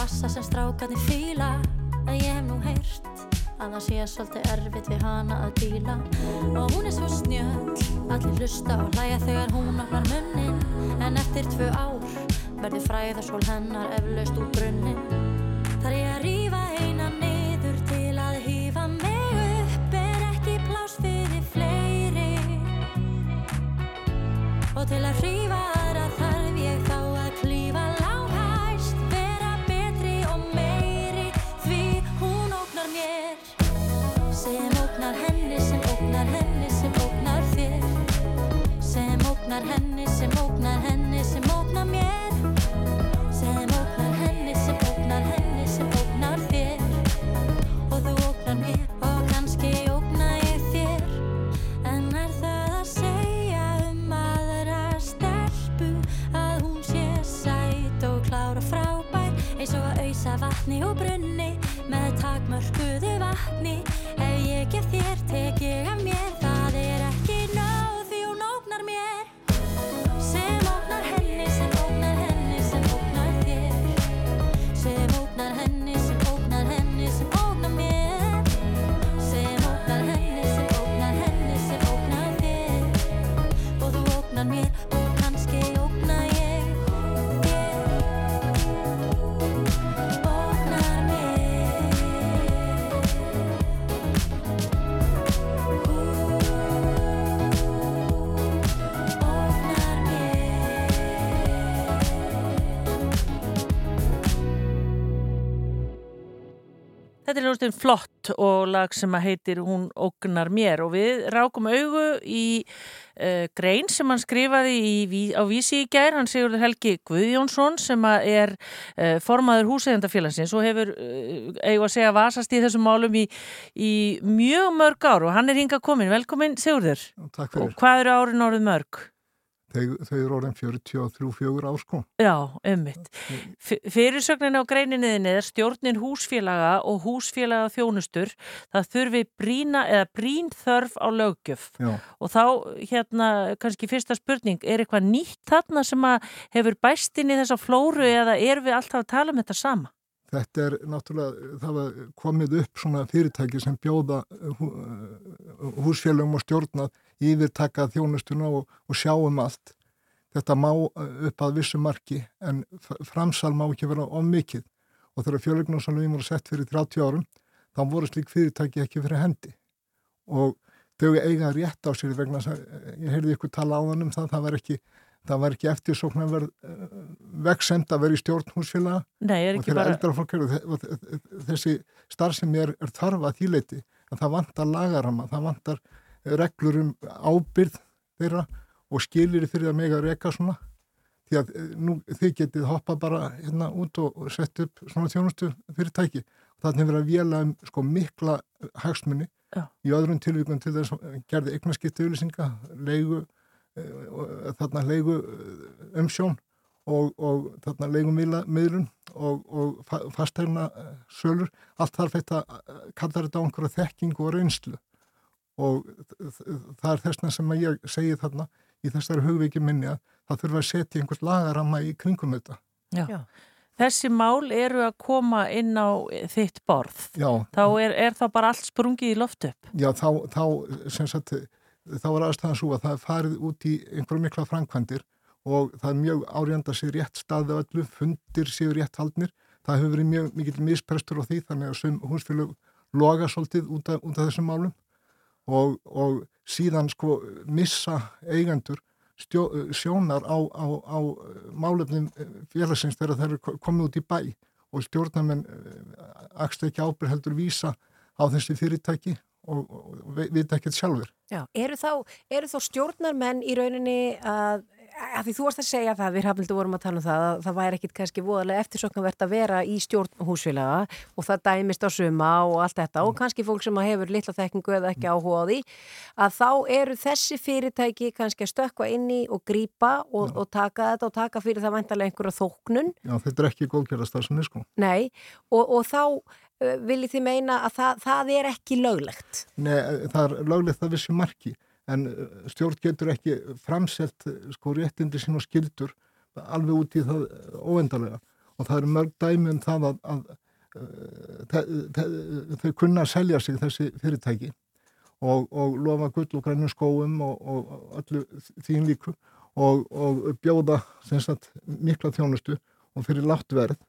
bassa sem strákarnir fíla. En ég hef nú heyrt að það sé svolítið erfitt við hana að díla. Og hún er svo snjöll Allir hlusta og hlæja þegar hún opnar munnin. En eftir tvö ár verður fræðarsól hennar eflaust úr brunnin Þetta er hljóðstinn flott og lag sem að heitir Hún ógnar mér og við rákum augu í uh, grein sem hann skrifaði í, á vísi í gær, hann Sigurður Helgi Guðjónsson sem er uh, formaður húsæðandafélagsins og hefur uh, eigu að segja vasast í þessum málum í, í mjög mörg ár og hann er hinga komin. Velkomin Sigurður. Takk fyrir. Og hvað eru árin árið mörg? Þau, þau eru orðin 43-4 ásko. Já, ummitt. Fyrirsögnin á greininniðinni er stjórnin húsfélaga og húsfélaga þjónustur. Það þurfi brína eða brín þörf á lögjöf. Já. Og þá, hérna, kannski fyrsta spurning, er eitthvað nýtt þarna sem að hefur bæst inn í þessa flóru eða er við alltaf að tala um þetta sama? Þetta er náttúrulega, það var komið upp svona fyrirtæki sem bjóða húsfélagum og stjórnað yfirtaka þjónustuna og, og sjáum allt. Þetta má upp að vissu marki en framsal má ekki vera of mikið og þegar fjölögnarsalvið voru sett fyrir 30 árum þá voru slik fyrirtæki ekki fyrir hendi og þau eiga rétt á sér vegna ég heyrði ykkur tala á þann um það það var ekki, það var ekki eftirsókn að vera vegsemd að vera í stjórnhúsfélaga Nei, er ekki bara... Fólk, þessi starf sem er, er þarfa þýleiti að það vantar lagarama, það vantar reglur um ábyrð þeirra og skilir að mega reyka svona því að nú þið getið hoppa bara hérna út og, og sett upp svona þjónustu fyrirtæki og það er verið að vela um sko mikla hagsmunni Já. í öðrum tilvíkun til þess að gerði eignarskipti yfirlýsinga, leigu þarna leigu umsjón og, og þarna leigumiðlun og, og fastægna sölur, allt þarf þetta kallar þetta á einhverja þekking og reynslu og það er þessna sem að ég segi þarna í þessari hugviki minni að það þurfa að setja einhvers lagarama í kringum þetta. Já. Já. Þessi mál eru að koma inn á þitt borð. Já. Þá er, er þá bara allt sprungið í loft upp? Já, þá, þá, sem sagt, þá er aðstæðan svo að það er farið út í einhverju mikla framkvæmdir og það er mjög áriðanda sér rétt staði öllu, fundir sér rétt haldnir. Það hefur verið mjög mikil misprestur á því þannig að húsfélög loga svolítið út af, út af þessum málum. Og, og síðan sko missa eigendur stjó, sjónar á, á, á málefnum félagsins þegar þeir eru komið út í bæ. Og stjórnarmenn axtu ekki ábyrg heldur vísa á þessi fyrirtæki og, og vita ekkert sjálfur. Já, eru þá, eru þá stjórnarmenn í rauninni að að því þú varst að segja það, við hafnildu vorum að tala um það að það væri ekkit kannski voðalega eftirsoknavert að vera í stjórn húsfélaga og það dæmist á suma og allt þetta og kannski fólk sem hefur litla þekkingu eða ekki áhuga á því að þá eru þessi fyrirtæki kannski að stökka inn í og grípa og, og taka þetta og taka fyrir það vantarlega einhverja þóknun. Já, þetta er ekki góðgerðastarsinni sko. Nei, og, og þá viljið þið meina að það, það er ekki löglegt? Nei, það er löglegt að vissi marki. En stjórn getur ekki framselt sko réttindi sín og skildur alveg út í það óendarlega og það eru mörg dæmi um það að, að, að þau kunna að selja sig þessi fyrirtæki. Og, og lofa gull og grænum skóum og, og öllu þín líku. Og, og bjóða sagt, mikla þjónustu og fyrir látt verð.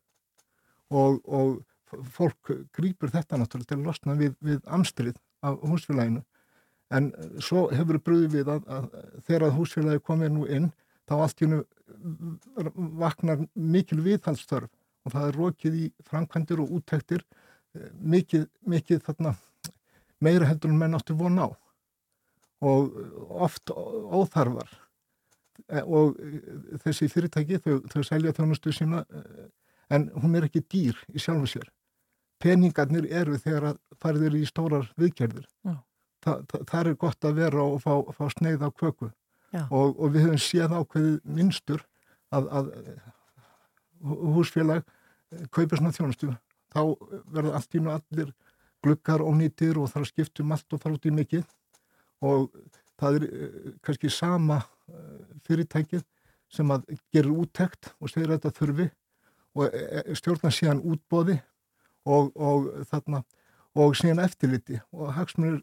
Og fólk grýpur þetta náttúrulega til að losna við, við amstrið af húsfélaginu En svo hefur brúðið við að, að þegar að húsfélagi komið nú inn, þá allt í hennu vaknar mikil viðhalstörf og það er rokið í framkvæmdir og úttektir mikið, mikið þarna, meira heldur en menn áttu von á og oft óþarfar og þessi fyrirtæki þau, þau selja þjónustu sína en hún er ekki dýr í sjálfu sér. Peningarnir eru þegar að farðir í stórar viðkerðir. Já. Það, það, er gott að vera og fá, fá sneið á köku. Og, og við höfum séð ákveðið minnstur að, að húsfélag kaupir svona þjónustu. Þá verður allt í nú allir glukkar og nýtir og þarf að skiptum allt og fara út í mikið. Og það er kannski sama fyrirtækið sem að gera úttekt og segir að þetta þurfi. Og stjórna síðan útbóði og, og þarna og síðan eftirliti og hagsmunir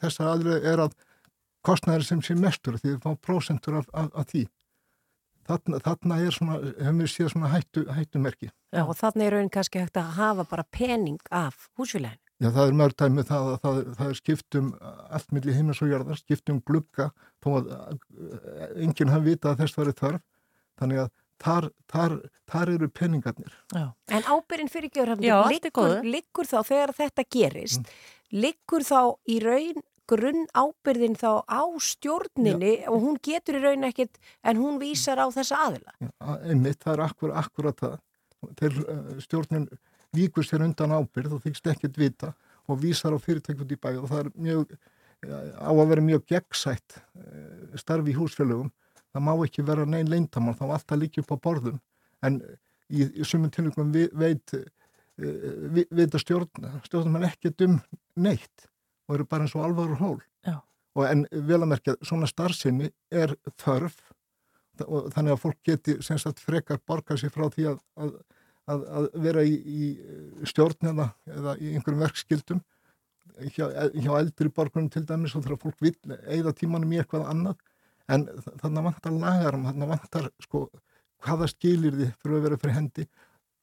þessar aðrið er að kostnæður sem sé mestur því það fá prósentur af, af, af því þarna, þarna er svona, hefum við séð svona hættu, hættumerki. Já og þarna er raun kannski hægt að hafa bara pening af húsfélagin. Já það er mörg dæmi það að það, það er skiptum allt millir himmis og jörðar, skiptum glugga þó að enginn hafi vitað að þess verið þarf þannig að þar, þar, þar eru peningarnir. Já. En ábyrgin fyrir Já, er liggur, þá þegar þetta gerist, Mm. liggur þá í raun grunn ábyrðin þá á stjórninni og hún getur í raun ekkit en hún vísar á þessa aðila. A- einmitt, það er akkur, akkurat það þeir uh, stjórnin víkur sér undan ábyrð og þykst ekkert vita og vísar á fyrirtæk út í bæ og það er mjög á að vera mjög gegnsætt uh, starfi í húsfélögum það má ekki vera neinn leindamann þá allt að líka upp á borðum. En í, í sumum tilvægum veit uh, vi, vita stjórn stjórnum ekkert um neitt og eru bara eins og alvaru hól. Já. og en vel að merkja svona starfsemi er þörf. Og þannig að fólk geti sem sagt frekar borga sér frá því að, að, að, að vera í, í stjórn eða, eða í einhverjum verkskildum hjá, hjá eldri borgunum til dæmis og þegar fólk vil eigða tímanum í eitthvað annað en þannig vantar lagarum, þannig vantar sko hvaða skilir því fyrir að vera fyrir hendi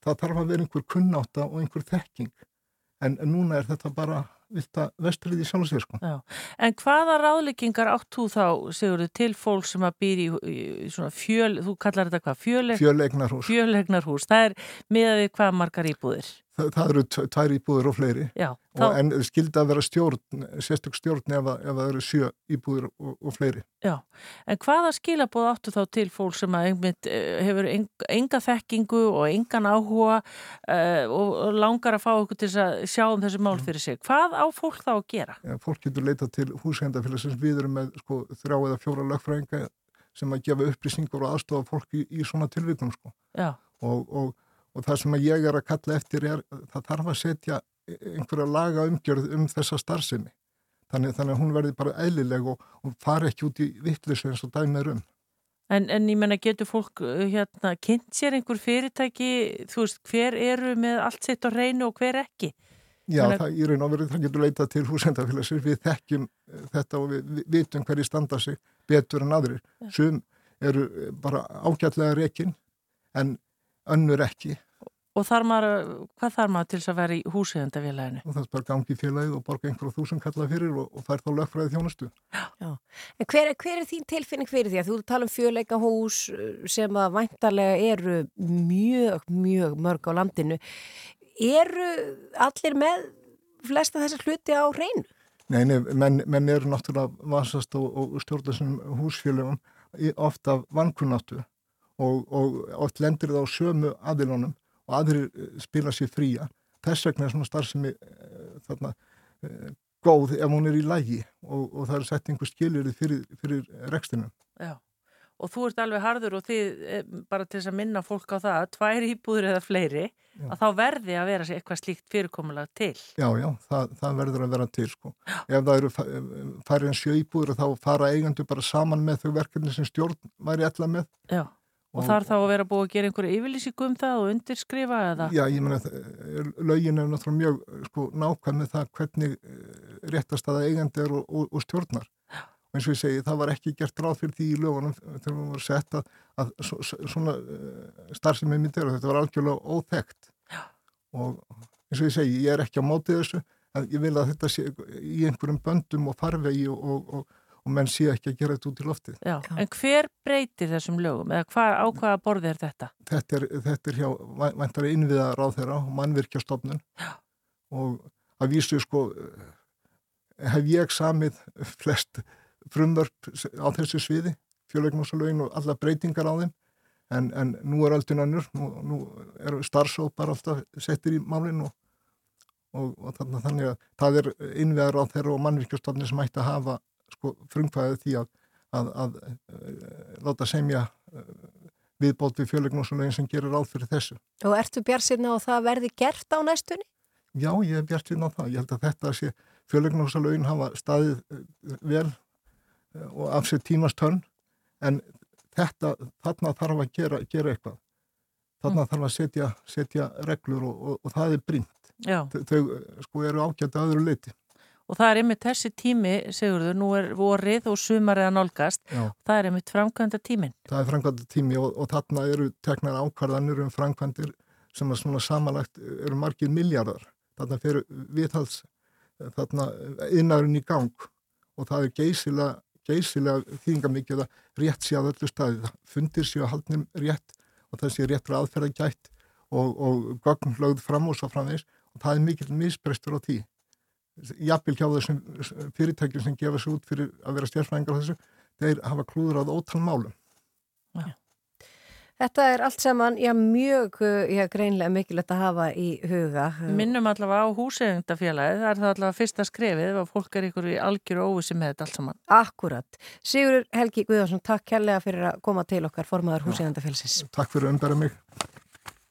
það þarf að vera einhver kunnáta og einhver þekking en, en núna er þetta bara vilt að vestrið í sjálfsveir sko. Já. En hvaða ráðleggingar átt þú þá, Sigurður, til fólk sem að býr í, í svona fjöl, þú kallar þetta hvað, fjöleg, Fjöleignarhús. fjölegnarhús, það er miðað við hvað margar íbúðir. Það, eru tv- tvær íbúður og fleiri Já, og, þá- en skildi að vera stjórn, sérstök stjórn ef, ef það eru sjö íbúður og, og fleiri. Já, en hvaða skilabóð áttu þá til fólk sem að einmitt eh, hefur eng, enga þekkingu og engan áhuga uh, og, og langar að fá okkur til að sjá um þessi mál fyrir sig. Hvað á fólk þá að gera? Ja, fólk getur leitað til húsændafélagsins við erum með sko, þrjá eða fjóra lögfræðinga sem að gefa upplýsingur og aðstofa fólk í, í svona tilvikum sko. Já. og, og, og það sem ég er að kalla eftir er það þarf að setja einhverja laga umgjörð um þessa starfsemi þannig, þannig að hún verði bara eðlileg og, og fari ekki út í vittlisu eins og dæmið um. En, en ég menna getur fólk uh, hérna kynnt sér einhver fyrirtæki, þú veist, hver eru með allt sitt á reynu og hver ekki? Já, Þannig að- það, í raun og verið það getur leitað til húsendafélagsins, við þekkjum eh, þetta og við, vitum hverju standa sig betur en aðrir. Sum eru eh, bara ágætlega rekin en önnur ekki Og þar maður, hvað þarf maður til þess að vera í húsíðandafélaginu? og það er bara gangi í félagið og borga einhverjum þúsund kallað fyrir og, og fær þá lögfræði þjónustu. Já. En hver, hver er þín tilfinning fyrir því að þú tala um fjöleika hús sem að væntarlega eru mjög, mjög mörg á landinu. Eru allir með flesta þessar hluti á hreinu? Nei, nei, menn, menn eru náttúrulega vasast og, og stjórna þessum húsfélagum í- oft af vankunnáttu og, og oft lendir það á sömu aðilunum og aðrir eh, spila sér fría. Þess vegna er svona starfsemi eh, þarna eh, góð ef hún er í lægi og, og það er sett einhver skiljur fyrir, fyrir rekstinum. Já. Og þú ert alveg harður og þið, bara til þess að minna fólk á það, að tvær íbúður eða fleiri, að þá verði að vera eitthvað slíkt fyrirkomulega til. Já, já, það, það verður að vera til sko. Ef það eru færið en sjö íbúður þá fara eigendur bara saman með þau verkefni sem stjórn væri ella með. Já. Og, þar þá að vera búið að gera einhverju yfirlýsingu um það og undirskrifa eða? Já, ég meina, það- lögin er náttúrulega mjög sko, nákvæm með það hvernig eh, réttast að eigandi er og, og, og stjórnar. Og eins og ég segi, það var ekki gert ráð fyrir því í lögunum þegar við vorum sett að, að svo, svona uh, starfsemi myndir og þetta var algjörlega óþekkt. Já. Og eins og ég segi, ég er ekki á mótið þessu, en ég vil að þetta sé í einhverjum böndum og farvegi og, og, menn sé ekki að gera þetta út í loftið. Já. En hver breytir þessum lögum eða hvar, á hvaða borði er þetta? þetta er, þetta er hjá vantari innviða ráð þeirra og mannvirkjastofnun Já. og að vísu sko eh, hef ég samið flest frumvörp á þessu sviði fjöleiknásalögin og alla breytingar á þeim en, en nú er aldrei annur nú, nú eru starfsópar alltaf settir í málinn og, og, og þannig, þannig að það er innviða ráð þeirra og mannvirkjastofnun sem ætti að hafa sko frumkvæðið því að, að, að, að láta semja viðbót við fjöleiknásulegin sem gerir ráð fyrir þessu. Og ertu björnsinn á það verði gert á næstunni? Já, ég er björnsinn á það. Ég held að þetta sé fjöleiknásulegin hafa staðið eh, vel eh, og af sér tímastörn en þetta, þarna þarf að gera, gera eitthvað. Þarna mm. þarf að setja, setja reglur og, og, og það er brínt. Já. Þau, þau sko eru ágætt að öðru leiti. Og það er einmitt þessi tími, Sigurður, nú er vorið og sumarið að nálgast. Það er einmitt framkvæmda tímin. Það er framkvæmda tími og, og þarna eru teknar ákvarðanir um framkvæmdir sem er svona samanlagt eru margir miljardar. Þarna fyrir viðhals þarna innarinn í gang og það er geysilega, geysilega þýðingamikið að rétt sé að öllu staði. Fundir séu að haldnum rétt og þessi réttur aðferða gætt og, og gögn lögð fram og svo framvegs og það er mikill misbrestur á því. Jafnvel hjá þessum fyrirtækjum sem gefa sér út fyrir að vera stjárfræðingar á þessu, þeir hafa klúður á ótal málum. Já. Þetta er allt saman, já, mjög já, greinlega mikilvægt að hafa í huga. Minnum allavega á húsegundafélagið, það er það allavega fyrsta skrefið og fólk er ykkur í algjör og óvissi með þetta allt saman. Akkurat. Sigur Helgi Guðarsson, takk kærlega fyrir að koma til okkar formaður húsegundafélagsins. Takk fyrir að umbæra mig.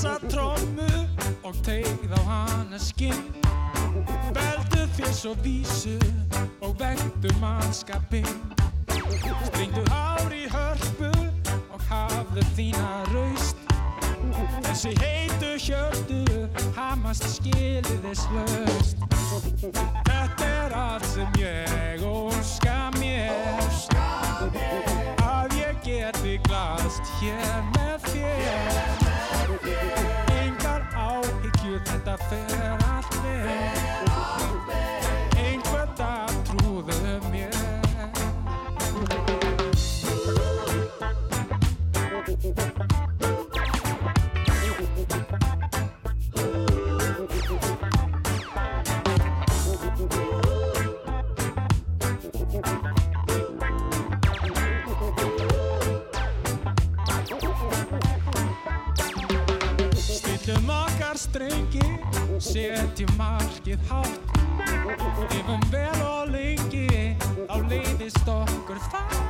þessa trommu og tegð á hana skinn Beldu þér svo vísu og vektu mannskapinn. Stringdu hár í hörpu og hafðu þína raust. Þessi heitu hjörtu hamast skiliðis löst Þetta er allt sem ég óska mér. Að ég geti glast hér með þér. Engar áhyggjur, þetta fer allt með Einhvern dag trúðu mér. Stillum strengi, setjum markið hátt. Lifum vel og lengi, þá leiðist okkur það.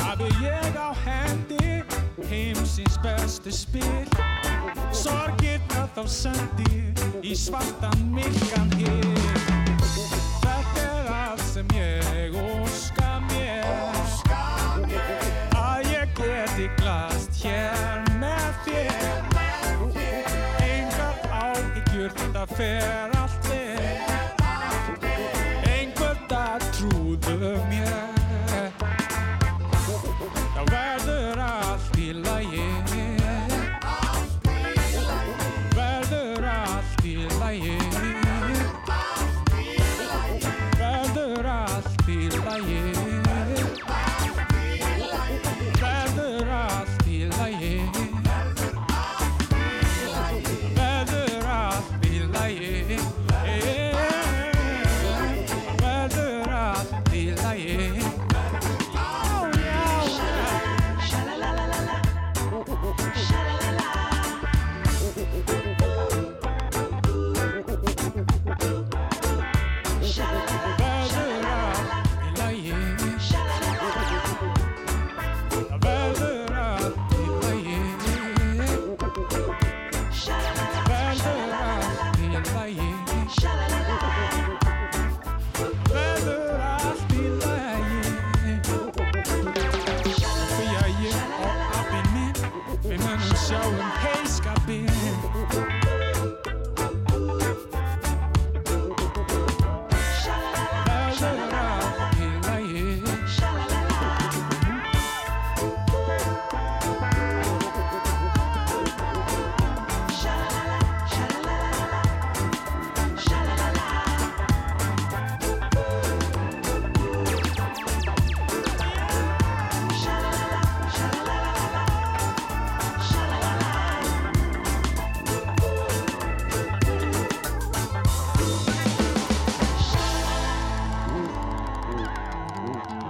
Hafi ég á hendi, heimsins bestu spil. Sorgirna þá sendi í svartan myrkan hér Þetta er allt sem ég óska áhyggjur, Ooh.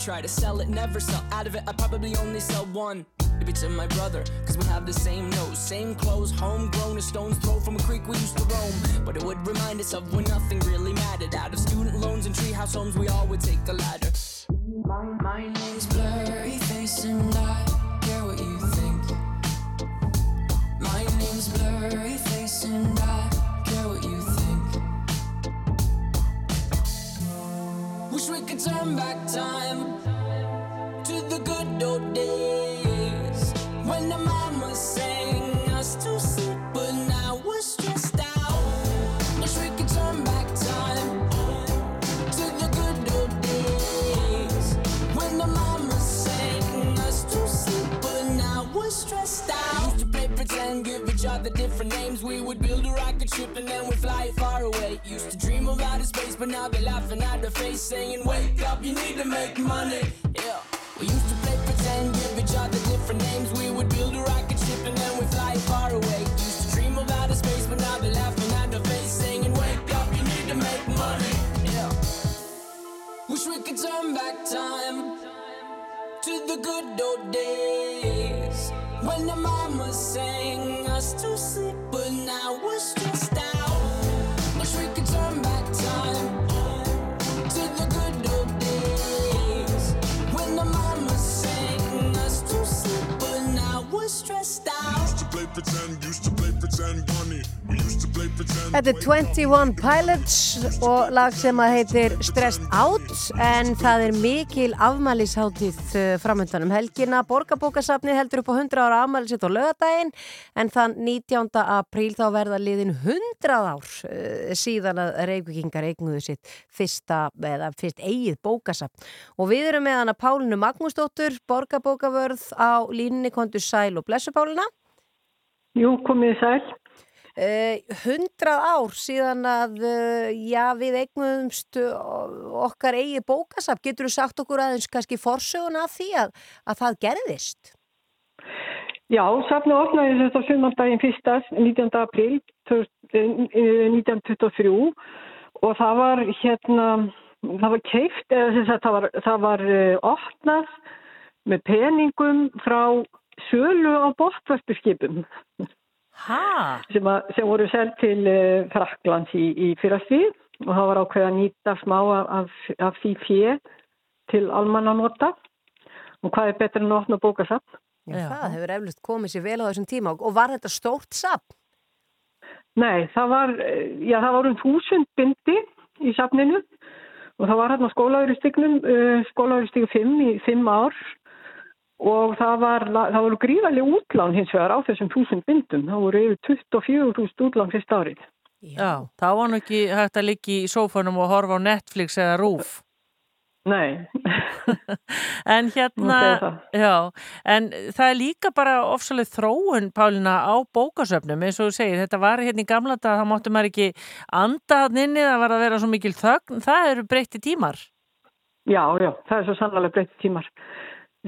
Try to sell it, never sell out of it. I'd probably only sell one. Maybe to my brother, cause we have the same nose, same clothes, homegrown, a stone's throw from a creek we used to roam. But it would remind us of when nothing really mattered. Out of student loans and treehouse homes, we all would take the ladder. Þetta er 21 Pilots og lag sem að heitir Stressed Out en það er mikil afmælisháttið framöndan um helgina. Borgarbókasafni heldur upp á 100 ára afmælisitt á lögadaginn en þann 19. apríl þá verða liðin 100 ár uh, síðan að reykvikingar eignuðu sitt fyrsta, eða fyrst eigið bókasafn. Og við erum með hana Pálinu Magnúsdóttur, borgarbókavörð á línni kontur Sæl og Blessu Pálina. Jú, komið sæl. Uh, 100 ár síðan að uh, já, við eignuðumst okkar eigið bókasafn. Getur þú sagt okkur aðeins kannski forsöguna af því að, að það gerðist? Já, safnu opnaði þetta sumandaginn 1. 19. april 1923 og það var hérna, það var keift, eða að það var, það var opnað með peningum frá sölu á bóttværsturskipum sem, að, sem voru seld til uh, Fraklands í, í fyrrastíð og það var ákveð að nýta smá af, af því fjö til almannanóta og hvað er betur en að opna bókasafn? Já, Já. Það hefur eflust komið sér vel á þessum tíma og var þetta stórt safn? Nei, það var, já, það var um þúsund bindi í safninu og það var hérna skólauguristygnum, uh, skólauguristygu 5 í 5 ár og það, var, það voru gríðarlega útlán hins vegar á þessum þúsund bindum. Það voru yfir 24.000 útlán fyrst árið. Já, það var nú ekki hægt að ligga í sófanum og horfa á Netflix eða Rúf. Nei. en hérna, já, en það er líka bara ofsalega þróun, Pálina, á bókasöfnum, eins og þú segir, þetta var hérna í gamla dag, það máttu maður ekki anda hann inni, það var að vera svo mikil þögn, það eru breytti tímar. Já, já, það er svo sannlega breytti tímar.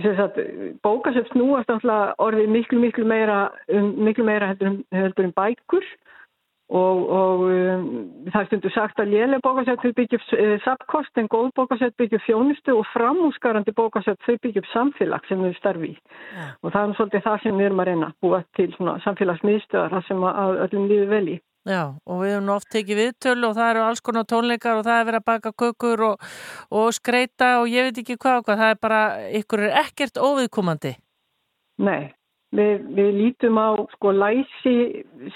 Bókasöfn snúast orðið miklu, miklu meira, um, miklu meira heldur um, heldur um bækur og, og um, það er stundu sagt að léleg bókasett þau byggjum uh, sapkost en góð bókasett byggjum þjónustu og framúsgarandi bókasett þau byggjum samfélag sem við starfi í og það er svolítið það sem við erum að reyna að búa til svona samfélagsmiðstöðar sem að öllum líður vel í. Já, og við höfum oft tekið viðtölu og það eru alls konar tónleikar og það er verið að baka kökur og, og skreita og ég veit ekki hvað og hvað, það er bara, ykkur er ekkert óviðkomandi. Nei, við, við lítum á sko læsi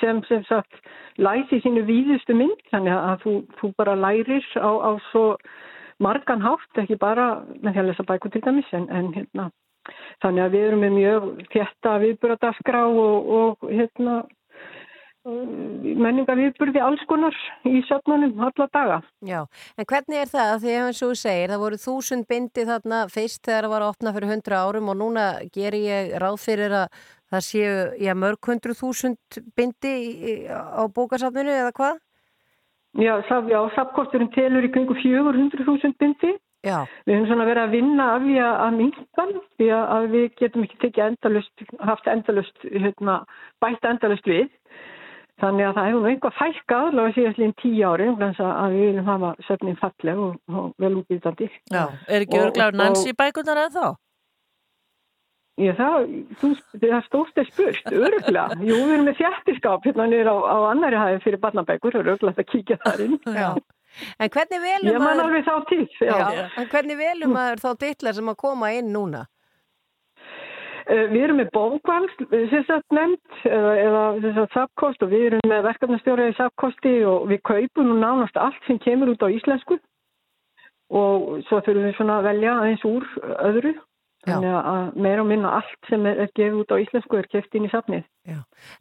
sem sem sagt læsi sínu víðustu mynd þannig að þú, þú bara lærir á, á svo margan hátt, ekki bara með því að lesa bækur til dæmis en, en hérna þannig að við erum með mjög þjætta viðburðadaskra og, og hérna menninga viðburði alls konar í söfnunum alla daga. Já, en hvernig er það því að eins og þú segir, það voru þúsund bindi þarna fyrst þegar það var að opna fyrir hundra árum og núna ger ég ráð fyrir að það séu já, mörg hundru þúsund bindi í- á bókasafninu eða hvað? Já, saf, já safkosturinn telur í kringu 400.000 bindi. Já. Við höfum svona verið að vinna af því að, að minkan því að, að við getum ekki tekið endalust, haft endalust, hérna, bætt endalust við. Þannig að það hefur einhvað fælkað allavega síðast líðin tíu ári þannig að við viljum hafa söfnin falleg og, og vel útbýtandi. Já, er ekki örglaður Nancy bækunar eða þá? Já, það, þú, það stóðst er spurt, öruglega. Jú, við erum með þjættiskap hérna niður á, á annari hæði fyrir barnabækur, öruglega að kíkja þar inn. Já. En hvernig velum Ég man alveg þá til, já. En hvernig velum maður þá ditlar sem að koma inn núna? Eh, Við erum með bókvall, sem sagt nefnd, eða, eða sem sagt sapkost og við erum með verkefnastjóra í sapkosti og við kaupum nú nánast allt sem kemur út á íslensku og svo þurfum við svona að velja aðeins úr öðru. Þannig að meira og minna allt sem er, er gefið út á íslensku er keft inn í safnið.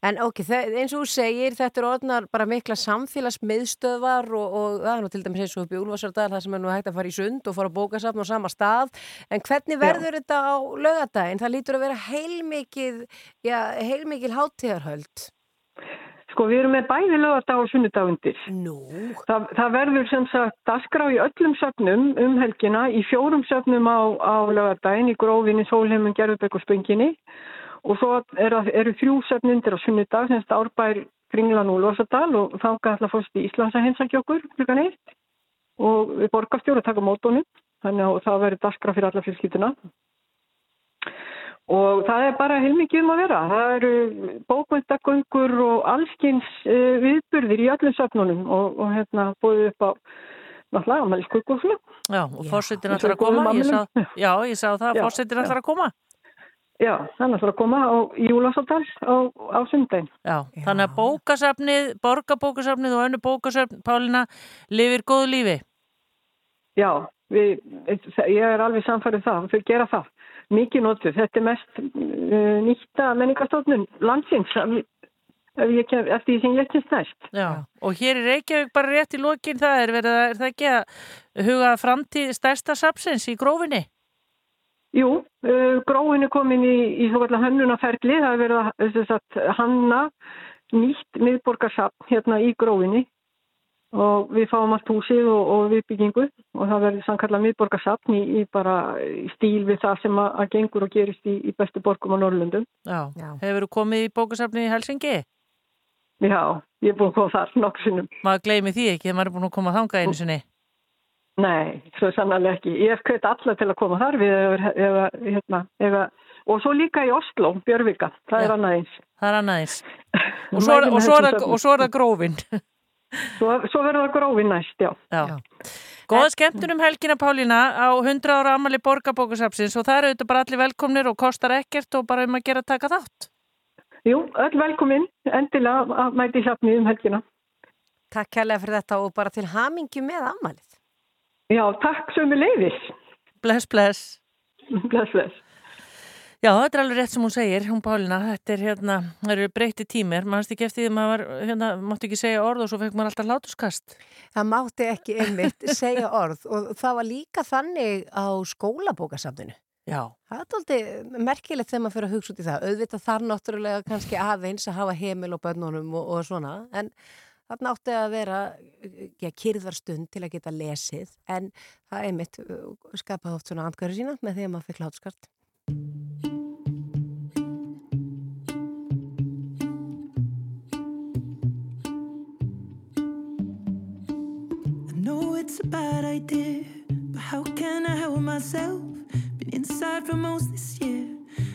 En ok, eins og þú segir, þetta er orðnar bara mikla samfélagsmiðstöðvar og, og það er nú til dæmis eins og upp í Úlfarsardal það sem er nú hægt að fara í sund og fara að bókasafn á sama stað. En hvernig verður þetta á lögadaginn? Það lítur að vera heilmikið, já, heilmikil hátíðarhöld. Sko við erum með bæði lögadag og sunnudagundir. Nú. Það, það verður sem sagt dasgrá í öllum söfnum um helgina, í fjórum söfnum á, á lögadaginn, í grófinni, sólheimun, gerðubekk og spönginni og svo eru, eru þrjú söfnundir á sunnudag, semst árbær Kringlan og Lósadal og þangað ætla fórst í Íslands að heimsækja okkur klukkan eitt og við borgarstjóru að taka mótónum, þannig að það verður dasgrá fyrir alla fjölskylduna. Og það er bara heilmikið um að vera. Það eru bókmyndagöngur og allskins uh, viðburðir í öllum söfnunum og, og hérna búið upp á náttúrulega svona. Já, og og ætlar að koma. Ég sá, já, ég sá það, Já, fórsetin já. ætlar að koma. Já, þannig að það er að koma á Júlasáldal á, á sundaginn. Já, þannig að bókasafnið, borgarbókasafnið og önnu bókasafn, Pálina, lifir góðu lífi. Já, við, ég er alveg samfærið það, þau gera það. Mikið notuð, þetta er mest uh, nýtta menningarstofnun landsins eftir því sem ég kynst næst. Já, og hér í Reykjavík bara rétt í lokin það er verið að, er það ekki að huga framtíð stærsta sapsins í grófinni? Jú, uh, gróin er komin í, í svo kallar hönnunaferli, það er verið að hanna nýtt miðborgarsafn hérna í gróinni og við fáum allt húsið og, og viðbyggingu og það verður samkallað miðborgarsafn í, í bara í stíl við það sem að, að gengur og gerist í, í bestu borgum á Norrlundum. Já, hefur þú komið í bókasafni í Helsingi? Já, ég er búin að koma þar nokkur sinnum. Maður gleymi því ekki, þegar maður er búin að koma þangað einu sinni. Nei, svo sannarlega ekki. Ég hef kveit alla til að koma þar við eða, eða, hérna, eða, og svo líka í Oslo, Björvika, það er annað eins. Það er annað eins. Og svo er, og svo er, það- og svo. Svo, verður það grófin næst, já. Já. Góða skemmtun um helgina Pálína á 100 ára amali borgarbókasafsins og það eru auðvitað bara allir velkomnir og kostar ekkert og bara um að gera taka þátt. Jú, öll velkomin, endilega að mæti safni um helgina. Takk kærlega fyrir þetta og bara til hamingju með afmælið. Já, takk sömu leiðis. Bless, bless. Bless, bless. Já, þetta er alveg rétt sem hún segir, hún Pálína, þetta er hérna, það eru breyti tímir, mannst ekki eftir því að maður, hérna, mátti ekki segja orð og svo fekk maður alltaf látuskast. Það mátti ekki einmitt segja orð og það var líka þannig á skólabókasafninu. Já. Það er aldrei merkilegt þegar maður fyrir að hugsa út í það. Auðvitað þar náttúrulega kannski aðeins að hafa heimil og börnunum og, og svona, en þarna átti að vera ja, kyrðarstund til að geta lesið, en það einmitt uh, skapaði oft svona andgöru sína með því að maður fekk látuskart. I know it's a bad idea. But how can I help myself? Been inside for most this year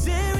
Serious.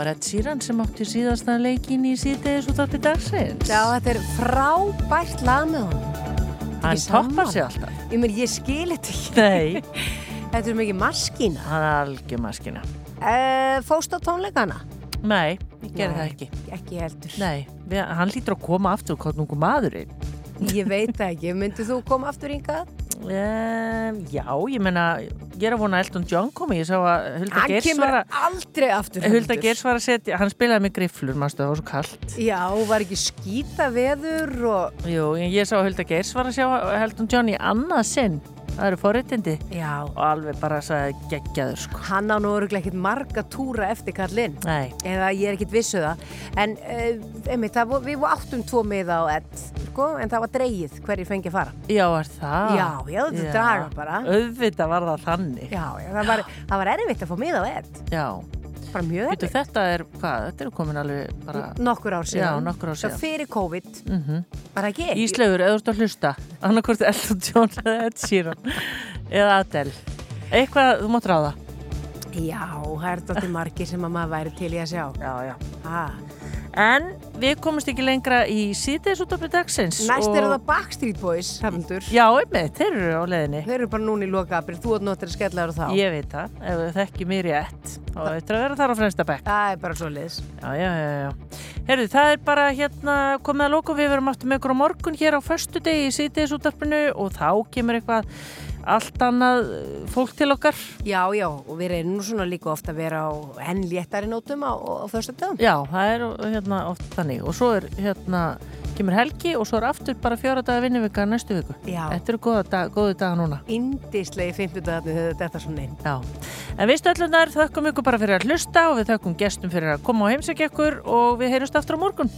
var Ed Sheeran sem átti síðasta leikin í síðdeðis út af dagsins. Já, þetta er frábært lag með honum. Hann toppar sig alltaf. Ég meina, ég skil þetta ekki. Nei. þetta er mikið maskína. Hann er algjör maskina. Uh, fóst á tónleikana? Nei, ég gerði það ekki. Ekki heldur. Nei, hann lítur að koma aftur hvað nungu maðurinn. Ég veit ekki. Myndið þú koma aftur hingað? Um, já, ég meina, ég er að vona Elton John komi, ég sá að Hulda Hann Geirs kemur var að aldrei aftur. Hulda var að setja, hann spilaði með grifflur, mannstu, það var svo kallt. Já, var ekki skýta veður og... Jú, ég sá að Hulda Geirs var að sjá Elton John í annað sinn. Það eru forréttindi. Já. Og alveg bara sagði geggjaður, sko. Hann á nú öruglega ekkert marga túra eftir Karlinn. Eða ég er ekkert vissu það. En uh, einmitt, það, við áttum tvo miða á ett, sko, en það var dreigið hverjir fengi að fara. Já, er það? Já, já, þetta draga bara. Auðvitað var það þannig. Já, já það, var, það var erfitt að fá miða á ett. Já. Bara mjög erfitt. þetta er, hvað, þetta er komin alveg bara... Nokkur ár síðan. Já, nokkur ár síðan. fyrir COVID. Mm Bara ekki? Íslaugur, eða þú ert að hlusta annarkvort Elton John eða Ed Sheeran eða Adele eitthvað, þú mátt ráða Já, það er dóttir margir sem að maður væri til í að sjá. Já, já. Ah. En við komumst ekki lengra í síðdeis út af dagsins Næst og- eru það Backstreet Boys, hefndur. Já, einmitt, þeir eru á leðinni Þeir eru bara núna í loka april, þú ert nóttir að skella þér á þá. Ég veit það, ef þau þekki mér rétt. Þá eitthvað að vera þar á fremsta bekk. Það er bara svo liðs Herðu, það er bara hérna komið að loka við verum aftur með ykkur á morgun hér á föstu degi í síðdeis útarpinu og þá kemur eitthvað allt annað eh, fólk til okkar Já, já, og við reynum nú svona líka ofta að vera á enn léttari nótum á, á, föstu dagum. Já, það er hérna oft þannig og svo er hérna kemur helgi og svo er aftur bara fjóra daga vinnuvika næstu viku. Já. Þetta eru dag, góðu daga núna. Indislegi fimmtudagarnir þegar þetta er svona inn. Já. En við stöldlunar þökkum ykkur bara fyrir að hlusta og við þökkum gestum fyrir að koma á heimsækja ykkur og við heyrjumst aftur á morgun.